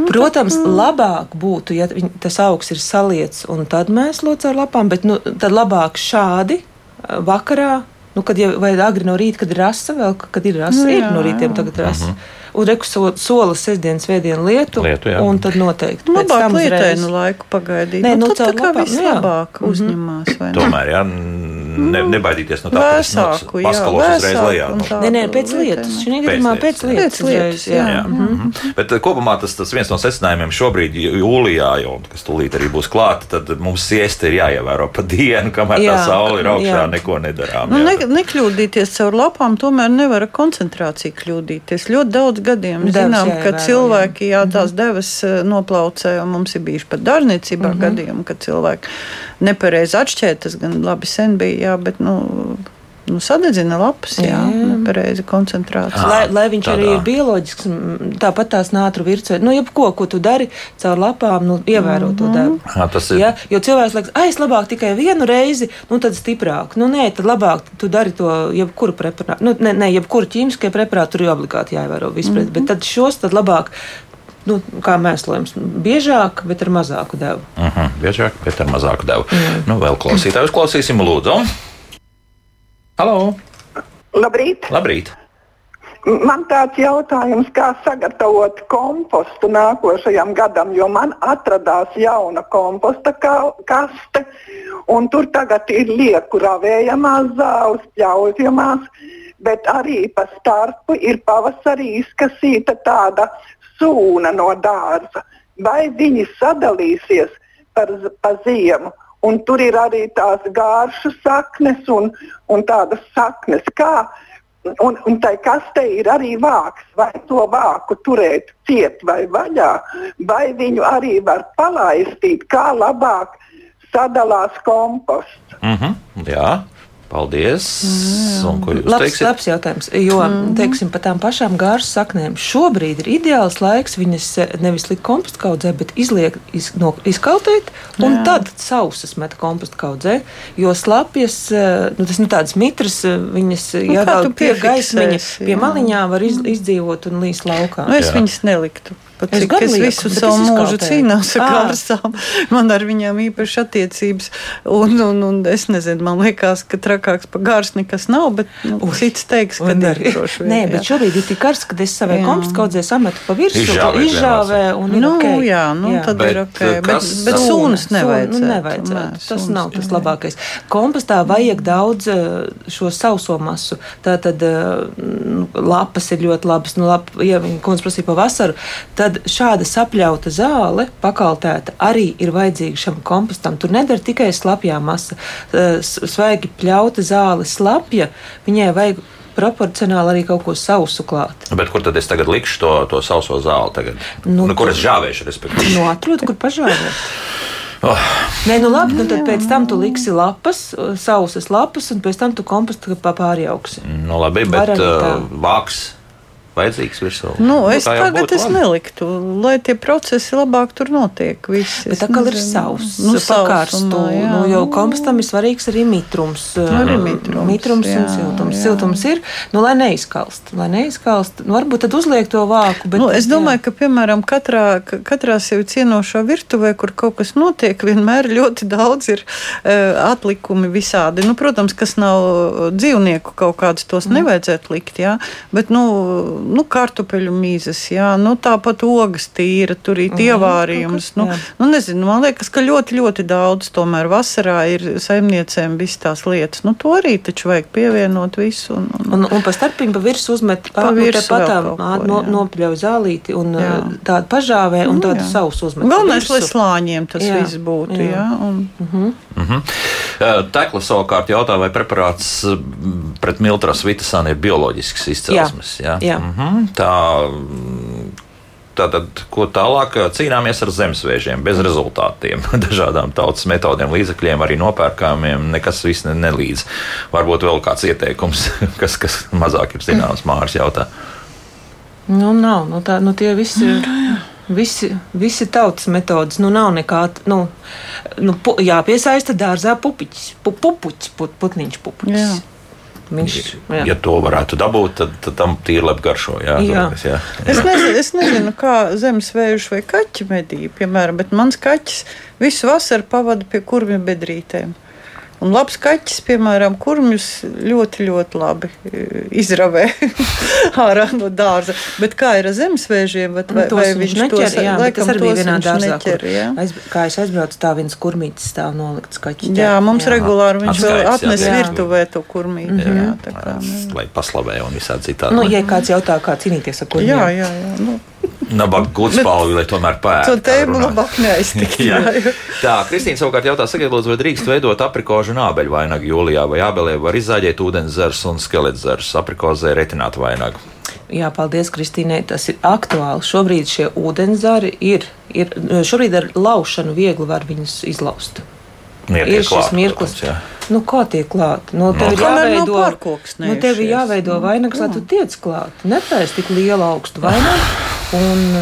Protams, labāk būtu, ja tas augs ir saliets un tad mēslots ar lapām, bet nu, tad labāk šādi vakarā, nu, kad jau vai agri no rīta, kad ir rasa, vēl kad ir rasa, nu, jā, ir no rītiem tagad rasa. Uh mhm. -huh. Un rekus sola sestdienas, svētdienas lietu, lietu jā. un tad noteikti. Nu, labāk lietai nu laiku pagaidīt. Nē, nu, nu tad tā kā viss labāk mm -hmm. uzņemās. Tomēr, jā, ne, nu, nebaidīties no tā, ka tas paskalos uzreiz lejā. Nē, nē, pēc lietas. Šī gadījumā pēc lietas. Pēc lietas, jā. jā. Mm -hmm. Bet eh, kopumā tas, tas viens no secinājumiem šobrīd jūlijā, jau, kas tūlīt arī būs klāta, tad mums siesta ir jāievēro pa dienu, kamēr jā, tā saule ir augšā, jā. neko nedarām. Nu, ne, nekļūdīties caur lapām, tomēr nevar koncentrācija kļūdīties. Ļoti daudz gadiem devs zinām, jāievēro, ka cilvēki jā, tās mhm. devas eh, noplaucē, un mums ir bijuši pat dārniecībā mm -hmm. gadījumi, kad cilvēki nepareizi atšķēra. Tas gan labi sen bija, jā, bet nu, nu, sadedzina lapas, jā, jā. nepareiza koncentrācija. Lai, lai viņš tādā. arī ir bioloģisks, tāpat tās nātru virsē, nu, jebko, ko tu dari caur lapām, nu, ievēro mm -hmm. to devu. Jā, tas ir. Ja? Jo cilvēks liekas, ai, es labāk tikai vienu reizi, nu, tad stiprāk. Nu, nē, tad labāk tu dari to jebkuru preparātu, nu, ne, ne jebkuru ķīmiskie preparātu, tur ir obligāti jāievēro vispār, mm -hmm. bet tad šos tad labāk nu, kā mēslojums, biežāk, bet ar mazāku devu. Uh mhm, -huh, biežāk, bet ar mazāku devu. Mm. Nu, vēl klausītājus klausīsim, lūdzu. Halo! Labrīt! Labrīt. Man tāds jautājums, kā sagatavot kompostu nākošajam gadam, jo man atradās jauna komposta kaste, un tur tagad ir lieku ravējamās zāles, pļaujamās, bet arī pa starpu ir pavasarī izkasīta tāda sūna no dārza. Vai viņi sadalīsies par, pa ziemu? Un tur ir arī tās gāršu saknes un, un tādas saknes, kā, Un, un tai kastē ir arī vāks, vai to vāku turēt ciet vai vaļā, vai viņu arī var palaistīt, kā labāk sadalās komposts. Mm -hmm, jā. Paldies! Jūs labs, teiksit? Labs jautājums. Jo, mm. teiksim, par tām pašām gāras saknēm šobrīd ir ideāls laiks viņas eh, nevis likt kompostu kaudzē, bet izliek, iz, no, izkautēt un Jā. tad sausas met kompostu kaudzē. Jo slapjas, eh, nu, tas ir nu, tādas mitras, eh, viņas nu, jāvēl pie gaismiņa, pie maliņā var iz, izdzīvot un līst laukā. Nu, es Jā. viņas neliktu. Pat es, es visu savu mūžu cīnos ar kārsām. Man ar viņām īpaši attiecības. Un, un, un es nezinu, man liekas, ka trakāks par gārs nekas nav, bet nu, Ui, cits teiks, ka ir droši vien. Nē, bet šobrīd ir tik karsts, ka es savai kompostu kaudzē sametu pa virsmu, izžāvē un nu, okay. jā, nu, jā. tad bet, ir ok. Bet, bet sūnas nevajadzētu. Nu, nevajadzētu. Tas sūnas, nav tas labākais. Kompostā vajag daudz eh, šo sauso masu. Tātad eh, nu, lapas ir ļoti labas. Nu, lap, ja viņi kundze prasīja pa vasaru, tad tad šāda sapļauta zāle, pakaltēta, arī ir vajadzīga šam kompostam. Tur nedara tikai slapjā masa. Svaigi pļauta zāle, slapja, viņai vajag proporcionāli arī kaut ko sausu klāt. Bet kur tad es tagad likšu to, to sauso zāli? Tagad? Nu, nu, kur es žāvēšu, respektīvi? Nu, atrod, kur pažāvēt. Oh. Nē, nu labi, nu tad pēc tam tu liksi lapas, sausas lapas, un pēc tam tu kompostu pārjauksi. Nu labi, bet uh, vāks vajadzīgs virsū. Nu, nu, es nu, tagad es neliktu, lai tie procesi labāk tur notiek. Visi. Bet tā kā ir savs, nu, pakārstu, jā, nu, jo kompostam ir svarīgs arī mitrums. Nu, arī mitrums, mitrums jā, un siltums. Jā. Siltums ir, nu, lai neizkalst, lai neizkalst. Nu, varbūt tad uzliek to vāku. Bet, nu, es domāju, jā. ka, piemēram, katrā, katrā sevi cienošā virtuvē, kur kaut kas notiek, vienmēr ļoti daudz ir uh, atlikumi visādi. Nu, protams, kas nav dzīvnieku kaut kādus tos mm. nevajadzētu likt, jā, bet, nu, nu, kartupeļu mīzes, jā, nu, tāpat ogas tīra, tur ir mhm. ievārījums. Nu, nu, nezinu, man liekas, ka ļoti, ļoti daudz tomēr vasarā ir saimniecēm visas tās lietas. Nu, to arī taču vajag pievienot visu. Un, un, un, un pa starpīm pa virsmu uzmet pa virsmu patām, no, nopļauj zālīti un jā. tādu pažāvē un nu, tādu jā. sausu uzmet. Galvenais, lai slāņiem tas jā. viss būtu, jā. jā un... mm -hmm. Mm -hmm. Tekla savukārt jautā, vai preparāts pret miltras vitasānu ir bioloģisks izcelsmes. Jā. Jā. Jā. Mm -hmm. Tā, Tātad, ko tālāk cīnāmies ar zemesvēžiem, bez rezultātiem, dažādām tautas metodēm, līdzekļiem, arī nopērkamiem. Nekas viss ne, nelīdz. Varbūt vēl kāds ieteikums, kas, kas mazāk ir zināms, Mārcis jautā. Nu, nav. Nu, tā, nu, tie visi ir. Visi, visi tautas metodas, nu nav nekāda. Nu, nu, pu, jāpiesaista dārzā pupiķis, pu, pupuķis, put, putniņš pupuķis. Jā. Viņš, jā. ja to varētu dabūt, tad, tad tam tīri labi garšo. Jā, jā. Zvaignes, jā. Es, nezinu, es nezinu, kā zemes vējuši vai kaķi medī, piemēram, bet mans kaķis visu vasaru pavada pie kurvju bedrītēm. Un labs kaķis, piemēram, kurmjus ļoti, ļoti labi e, izravē ārā no dārza. Bet kā ir ar zemesvēžiem? Vai, vai, nu, vai viņš neķer, tos, jā, laikam, tas arī vienā dārzā, neķer, jā? Aiz, kā es aizbraucu, tā viens kurmītis stāv nolikts kaķis. Jā, mums jā. regulāri viņš Atskaits, vēl atnes jā. virtuvē to kurmīti. Mm -hmm. jā, tā kā. Lai paslavē un visādi citādi. Nu, ja kāds jautā, kā cīnīties ar kurmīti. Jā, jā, jā. Nu. Nabaga gudspalvi, lai tomēr pērk. To tēmu labāk neaiztikt. tā, Kristīna savukārt jautā, sakiet, lūdzu, vai drīkst veidot aprikožu un ābeļu vainagu jūlijā, vai ābelē var izzāģēt ūdens zars un skelets zars, aprikozē retinātu vainagu? Jā, paldies, Kristīnai. Tas ir aktuāli. Šobrīd šie ūdenzari ir, ir šobrīd ar laušanu viegli var viņus izlaust. Nietiek ir šis klāt, mirklis. Protams, nu, kā tiek klāt? Nu, tev ir jāveido, nu, tev ir jāveido vainags, lai tu tiec klāt. Netaisi tik lielu augstu vainagu. Un,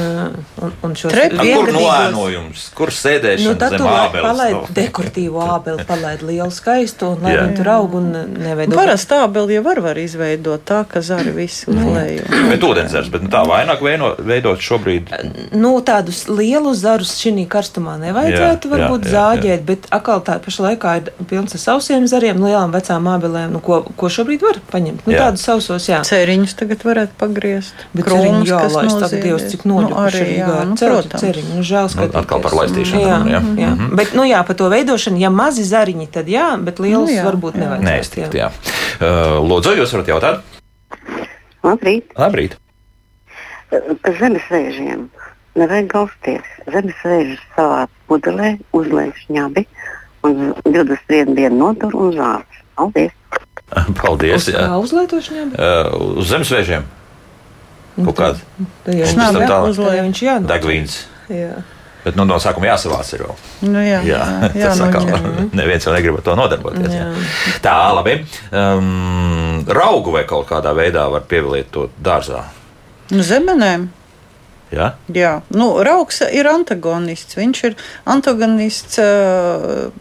un, un šos kur noēnojums, kur sēdēšana nu, tad zem ābeles? Palaid no. dekoratīvo ābeli, palaid lielu skaistu un lai viņi tur aug un neveido. Parasti ābeli jau var, var izveidot tā, ka zari visi uz leju. bet ūdenzars, bet nu, tā vaināk veidot šobrīd? Nu, tādus lielus zarus šī karstumā nevajadzētu jā, varbūt jā, jā, zāģēt, jā. bet atkal tā paša laikā ir pilns ar sausiem zariem, lielām vecām ābelēm, nu, ko, ko šobrīd var paņemt. Nu, jā. tādus sausos, jā. Cēriņus tagad varētu pagriezt. Bet Krūmus, jā, kas nozīmē Dievs, cik noļupuši nu, jā, nu, protams. Ceriņu, nu, žēl skatīties. Nu, atkal par laistīšanu. Jā, jā. jā. Mm -hmm. Bet, nu jā, par to veidošanu, ja mazi zariņi, tad jā, bet lielus nu, jā, varbūt nevajag. Neiztikt, jā. jā. Uh, Lūdzu, jūs varat jautāt? Labrīt. Labrīt. Par zemes vēžiem. Nevajag gausties. Zemes vēžus savā pudelē uzlēš ņabi un 21 dienu notur un zāles. Paldies! Paldies! Uz kā uzlietošanām? Uh, uz zemesvēžiem. Nu, Kaut kāda. Jā, Un pēc tam tā- uz lai viņš jā. Degvīns. Jā. Bet nu, no sākuma jāsavāc ir vēl. Nu, jā, Jā, jā, jā, tas nu, atkal jā. neviens jau negrib to nodarboties. Jā. Tā, labi. Um, raugu vai kaut kādā veidā var pievilkt to dārzā. Nu, zemenēm. Ja? Jā, nu, Rauks ir antagonists. Viņš ir antagonists uh,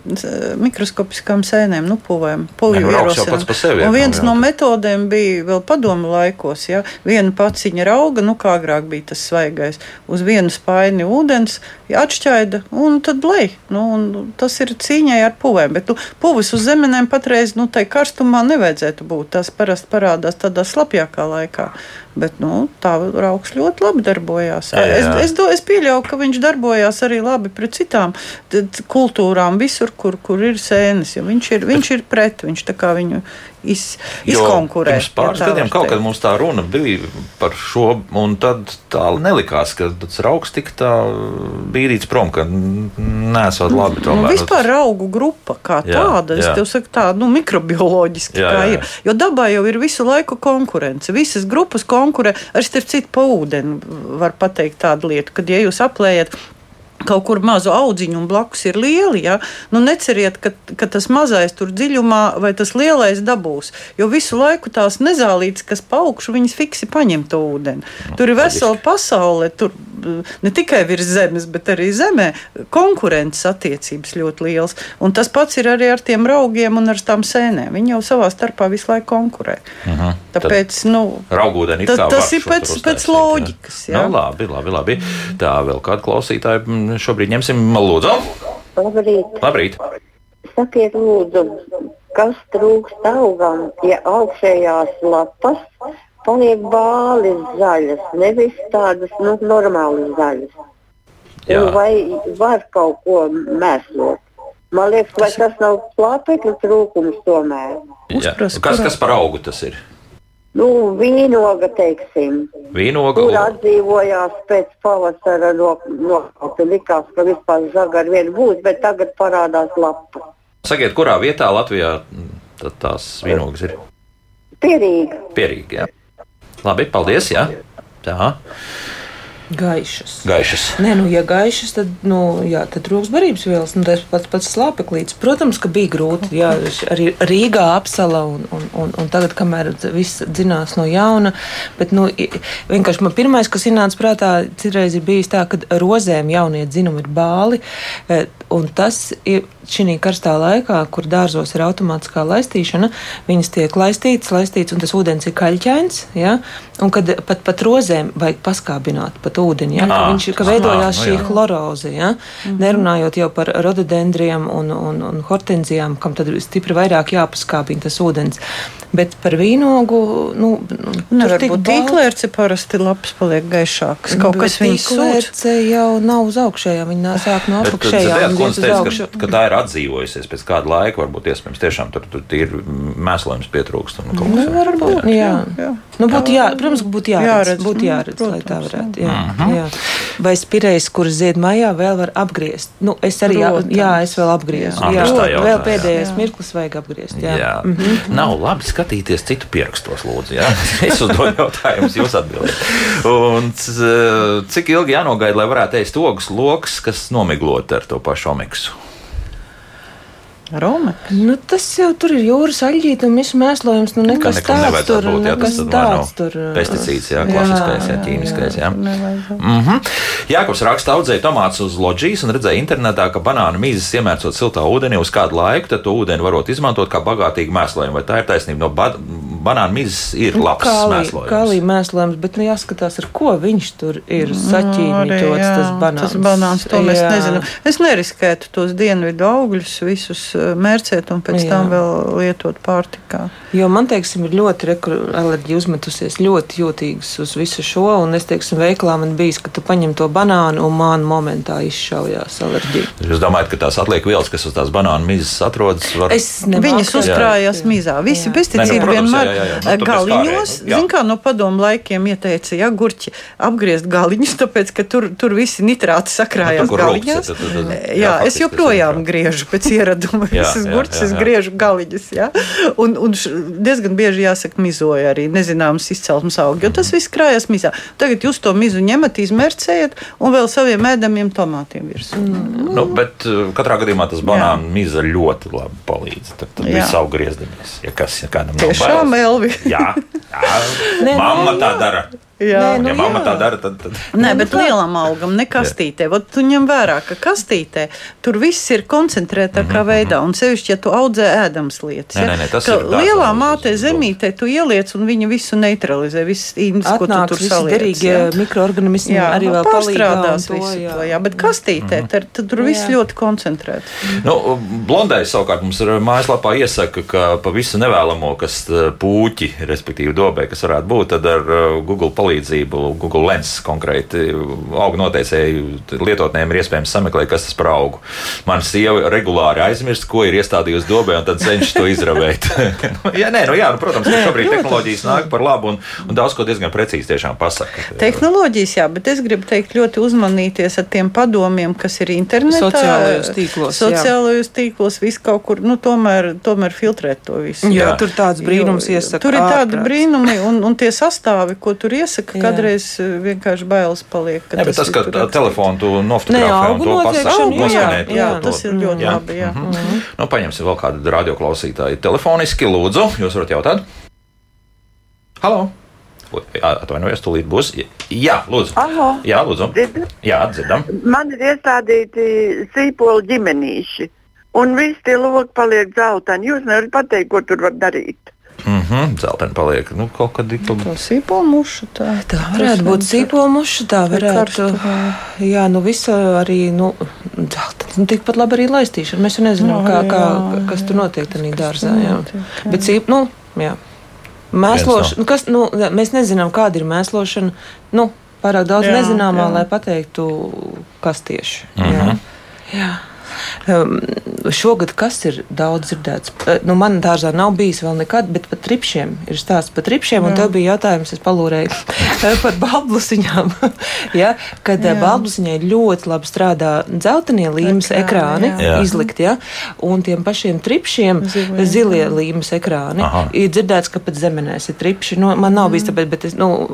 mikroskopiskām sēnēm, nu, puvēm. Nu, rauks jau pats par sevi Un viens no metodēm bija vēl padomu laikos. Ja? Viena paciņa rauga, nu, kā agrāk bija tas svaigais, uz vienu spaini ūdens, ja atšķaida un tad blēj. Nu, un tas ir cīņai ar puvēm. Bet nu, puvis uz zemenēm patreiz, nu, tai karstumā nevajadzētu būt. Tas parasti parādās tādā slapjākā laikā. Bet nu, tā rauks ļoti labi darbojās. Jā, jā. Es, es, do, es pieļauju, ka viņš darbojās arī labi pret citām kultūrām, visur, kur, kur ir sēnes. Viņš ir, viņš ir pret, viņš tā kā viņu iz, Jo izkonkurē. Pirms pāris ja gadiem kaut kad mums tā runa bija par šo, un tad tā nelikās, ka tas rauks tik tā bīdīts prom, ka nesot labi. Nu, Tomēr. vispār augu grupa kā Jā, tāda, es jā. tev saku, tā nu, mikrobioloģiski Jā, kā jā. ir. Jo dabā jau ir visu laiku konkurence. Visas grupas konkurē, arī starp citu pa ūdeni var pateikt tādu lietu, kad ja jūs aplējat. Kaut kur mazu audziņu un blakus ir lieli. Ja? Nu, neceriet, ka, ka tas mazais tur dziļumā vai tas lielais dabūs. Jo visu laiku tās nezālītes, kas paaugšu, viņas fiksi paņem to ūdeni. Tur ir vesela pasaule. Tur ne tikai virs zemes, bet arī zemē konkurences attiecības ļoti liels. Un tas pats ir arī ar tiem raugiem un ar tām sēnēm. Viņi jau savā starpā visu laiku konkurē. Mhm. Tāpēc, nu, Raugūdeni Tas- kā tas var ir pēc- pēc loģikas, Jā. Nu, labi, labi, labi. Tā vēl kāda klausītāja šobrīd ņemsim lūdzu. Labrīt. Labrīt. Sakiet, lūdzu, kas trūkst augam, ja augšējās lapas paliek bālis zaļas, nevis tādas nu, normālas zaļas? Un Vai var kaut ko mēslot? Man liekas, vai tas nav plāpekļu trūkums tomēr? Uzprast, Kas, kas par augu tas ir? Nu, vīnoga, teiksim, Vīnoga. kur atdzīvojās pēc pavasara nokauta. Likās, ka vispār zaga ar vienu būs, bet tagad parādās lapa. Sakiet, kurā vietā Latvijā mm, tad tās vīnogas ir? Pierīga. Pierīgi, jā. Labi, paldies, jā. Tā, Gaišas. gaišas. Nē, nu, ja gaišas, tad, nu, jā, tad trūks barības vielas. Nu, tas pats, pats slāpeklīts. Protams, ka bija grūti. Jā, arī Rīgā apsala un, un, un, un tagad, kamēr viss dzinās no jauna. Bet, nu, vienkārši man pirmais, kas ienāca prātā, citreiz ir bijis tā, ka rozēm jaunie dzinumi ir bāli. eh, Un tas ir šī karstā laikā, kur dārzos ir automātiskā laistīšana, viņas tiek laistītas, laistītas, un tas ūdens ir kaļķains. Ja? Un kad pat, pat rozēm vajag paskābināt pat ūdeni, ja? ka, Ā, viņš, ka veidojās nu šī chloroze. Ja? Nerunājot jau par rododendriem un, un, un hortenzijām, kam tad stipri vairāk jāpaskābina tas ūdens. Bet par vīnogu, nu, nu Nevar tik tīklērci, parasti lapas paliek gaišākas. Kaut kas viņas sūta. Tīklērce jau nav uz augšējām, viņa sāk no Bet tad apakšējām. un ko iet es uz teicu, augšu. ka, ka tā ir atdzīvojusies pēc kāda laika. Varbūt iespējams tiešām tur, tur ir mēslojums pietrūkst. Nu, varbūt, jā. jā. Nu, būtu jā, protams, būtu jāredz, Jāredz, būtu nu, jāredz lai tā protams, varētu. Jā, jā. Vai spirējs, kuras zied maijā, vēl var apgriezt? Nu, es arī, jā, Protams. jā es vēl apgriezu. Jā. Jā, jā, jautā, vēl jā. pēdējais Jā. mirklis vajag apgriezt. Jā. Jā. Mm -hmm. Nav labi skatīties citu pierakstos, lūdzu. Jā? Es uzdodu jautājumus, jūs atbildat. Un cik ilgi jānogaida, lai varētu ēst ogas lokus, kas nomiglot ar to pašu omiksu? Roma. Nu, tas jau tur ir jūras aļģīte un visu mēslojums. Nu, Ka nekas tāds tur, būt, jā, tas nekas vai tāds nav tur. pesticīds, jā, klasiskais, jā, ķīmiskais, jā. Mm -hmm. Jākos raksta audzēja tomātus uz loģijas un redzēja internetā, ka banānu mīzes iemērcot siltā ūdenī uz kādu laiku, tad to ūdeni varot izmantot kā bagātīgu mēslojumu. Vai tā ir taisnība? No ba banānu mīzes ir labs mēslojums. Kā līnija mēslojums, bet nu, jāskatās, ar ko viņš tur ir saķīmītots. Tas banāns. Tas banāns, to mēs Jā. nezinām. Es neriskētu tos dienvidu augļus visus mērcēt un pēc Jā. tam vēl lietot pārtikā. Jo man, teiksim, ir ļoti reku- alerģija uzmetusies, ļoti jūtīgs uz visu šo. Un es, teiksim, veikalā man bijis, ka tu paņem to banānu un man momentā izšaujās alerģija. Jūs domājat, ka tās atliek vielas, kas uz tās banānu mīzes atrodas, var Es nemāku Viņas uzkrājās Jā. mizā. Visi Jā. pesticīdi nu, vienmēr jā, jā, jā. Nu, galiņos, zin kā no padomu laikiem ieteica, ja gurķi apgriezt galiņus, tāpēc, ka tur, tur visi nitrāti sakrājās nu, galiņās. Rūkts, tad, tad, tad, jā, jā es joprojām griežu pēc ieraduma. Visas gurķis es griežu galiņus, jā. Un, un diezgan bieži jāsaka mizoja arī nezināmas izcelsmes augi, jo tas viss krājas mizā. Tagad jūs to mizu ņemat, izmērcējat un vēl saviem ēdamiem tomātiem virsū. Mm. Nu, bet uh, katrā gadījumā tas banāna miza ļoti labi palīdz. Tad, tad viss aug griezdamies. Ja kas ja kādam nav Tiešām, Elvi. Jā, jā. Mamma tā dara. Jā, Nē, nu, ja mamma jā. tā dara, tad. tad... Nē, bet nu, lielam augam, ne kastītē. Vot tu ņem vērā, ka kastītē tur viss ir koncentrētākā mm -hmm. veidā, un sevišķi, ja tu audzē ēdams lietas. Ja? Nē, nē, tas ir lielā mātē zemītē, tu ieliec un viņa visu neutralizē, visas īņas, ko tu tur saliec. Derīgie mikroorganismi jā, arī nu, vēl pārstrādās visu jā. to, jā, bet kastītē, mm -hmm. tad, tad tur viss jā. ļoti koncentrēts. Nu, blondais savukārt mums ir mājaslapā iesaka, ka pa visu nevēlamo, kas pūķi, respektīvi dobē, kas varētu būt, tad ar Google palīdzību, Google Lens konkrēti augu noteicēju lietotnēm ir iespējams sameklēt, kas tas par augu. Mana sieva regulāri aizmirst, ko ir iestādījusi dobē, un tad cenšas to izravēt. jā, nē, nu, jā, nu, protams, ka šobrīd tehnoloģijas nāk par labu un, un daudz ko diezgan precīzi tiešām pasaka. Tehnoloģijas, jā, bet es gribu teikt ļoti uzmanīties ar tiem padomiem, kas ir internetā. Sociālajos tīklos. Sociālajos jā. tīklos, viss kaut kur, nu, tomēr, tomēr filtrēt to visu. Jā, jā. tur tāds brīnums iesaka. Tur ir tādi brīnumi un, un tie sastāvi, ko tur iesaka jāsaka, kādreiz eh, vienkārši bailes paliek. Ka ne, tas, tas, ka telefonu tu nofotografē un to pasaka, jā, jā, tas ir ļoti jā. labi. Jā. Mm -hmm. nu, paņemsim vēl kādu radioklausītāju telefoniski. Lūdzu, jūs varat jautāt? Halo! Jā, atvainojos, tūlīt būs. Jā, lūdzu. Aho. Jā, lūdzu. Dzird? Jā, dzirdam. Man ir iestādīti sīpoli ģimenīši, un visi tie loki paliek zeltaini. Jūs nevarat pateikt, ko tur var darīt. Mm -hmm, Zeltaini paliek. Nu, kaut kad ir tā sīpolmuša. Tā, tā varētu būt sīpolmuša. Tā varētu būt. Jā, nu visa arī. Nu, Zeltaini. Nu, tikpat labi arī laistīšana. Mēs jau nezinām, no, kā, jā, kā, kas tur notiek tajā dārzā. Jā. Jā. Bet sīp, nu, jā. Mēslošana, nu, kas, nu, mēs nezinām, kāda ir mēslošana. Nu, pārāk daudz jā, nezināmā, jā. lai pateiktu, kas tieši. Mm -hmm. jā. Mhm. Jā. Um, šogad kas ir daudz dzirdēts? Uh, nu, man dārzā nav bijis vēl nekad, bet par tripšiem ir stāsts par tripšiem. Un tev bija jautājums, es palūrēju par balblusiņām. ja, kad uh, balblusiņai ļoti labi strādā dzeltenie līmes ekrāni, jā. izlikt, ja, un tiem pašiem tripšiem zilie, zilie līmes ekrāni. Aha. Ir dzirdēts, ka pat zemenēs ir tripši. Nu, man nav bijis tāpēc, bet es. Nu,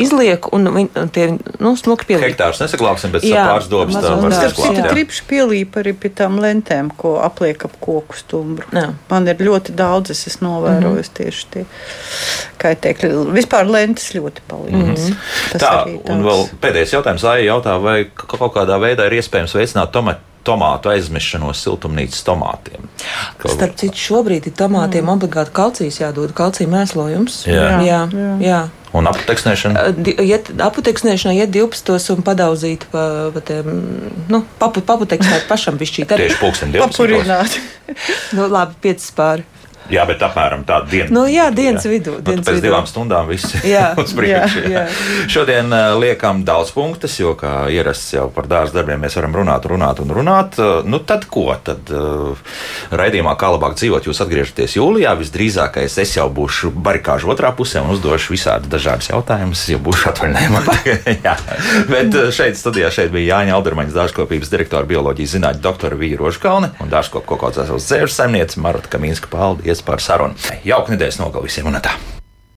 izliek, un viņi tie nu, smuki pieliek. Hektārs nesaglābsim, bet pāris dobas tā var saglabāt. Tur tripši pielīp arī pie tām lentēm, ko apliek ap koku stumbru. Jā. Man ir ļoti daudz, es esmu novērojis mm -hmm. tieši tie kaitēkļi. Vispār lentes ļoti palīdz. Mm -hmm. Tā, un vēl pēdējais jautājums. Aija jautā, vai kaut kādā veidā ir iespējams veicināt tomatu tomātu aizmešanos siltumnīcas tomātiem. Kaut... Starp citu, šobrīd ir tomātiem mm. obligāti kalcijs jādod, kalcija mēslojums. Jā, jā. jā. jā. Un aputeksnēšana? Iet, aputeksnēšana iet 12 un padaudzīt pa, pa tiem, nu, papu, paputeksnēt pašam bišķīt. Tieši pulksten 12. Papurināt. nu, labi, 5 pāri. Jā, bet apmēram tāda diena. Nu, jā, dienas jā. vidū. Nu, dienas pēc vidū. divām stundām viss ir uz priekšu. Jā, jā. Šodien uh, liekam daudz punktus, jo, kā ierasts jau par dārza darbiem, mēs varam runāt, runāt un runāt. Uh, nu, tad ko? Tad uh, raidījumā, kā labāk dzīvot, jūs atgriežaties jūlijā. Visdrīzākais es jau būšu barikāžu otrā pusē un uzdošu visādi dažādas jautājumus, ja būšu atvaļinājumā. bet šeit studijā šeit bija Jāņa Aldermaņas dārzkopības direktora bioloģijas zinātņu doktora Vīra Rožkalne un dārzkopu kaut kāds dzēržu saimniece Marta Kamīnska. Paldies! Paldies par sarunu. Jauka nedēļas nogalu visiem un tā!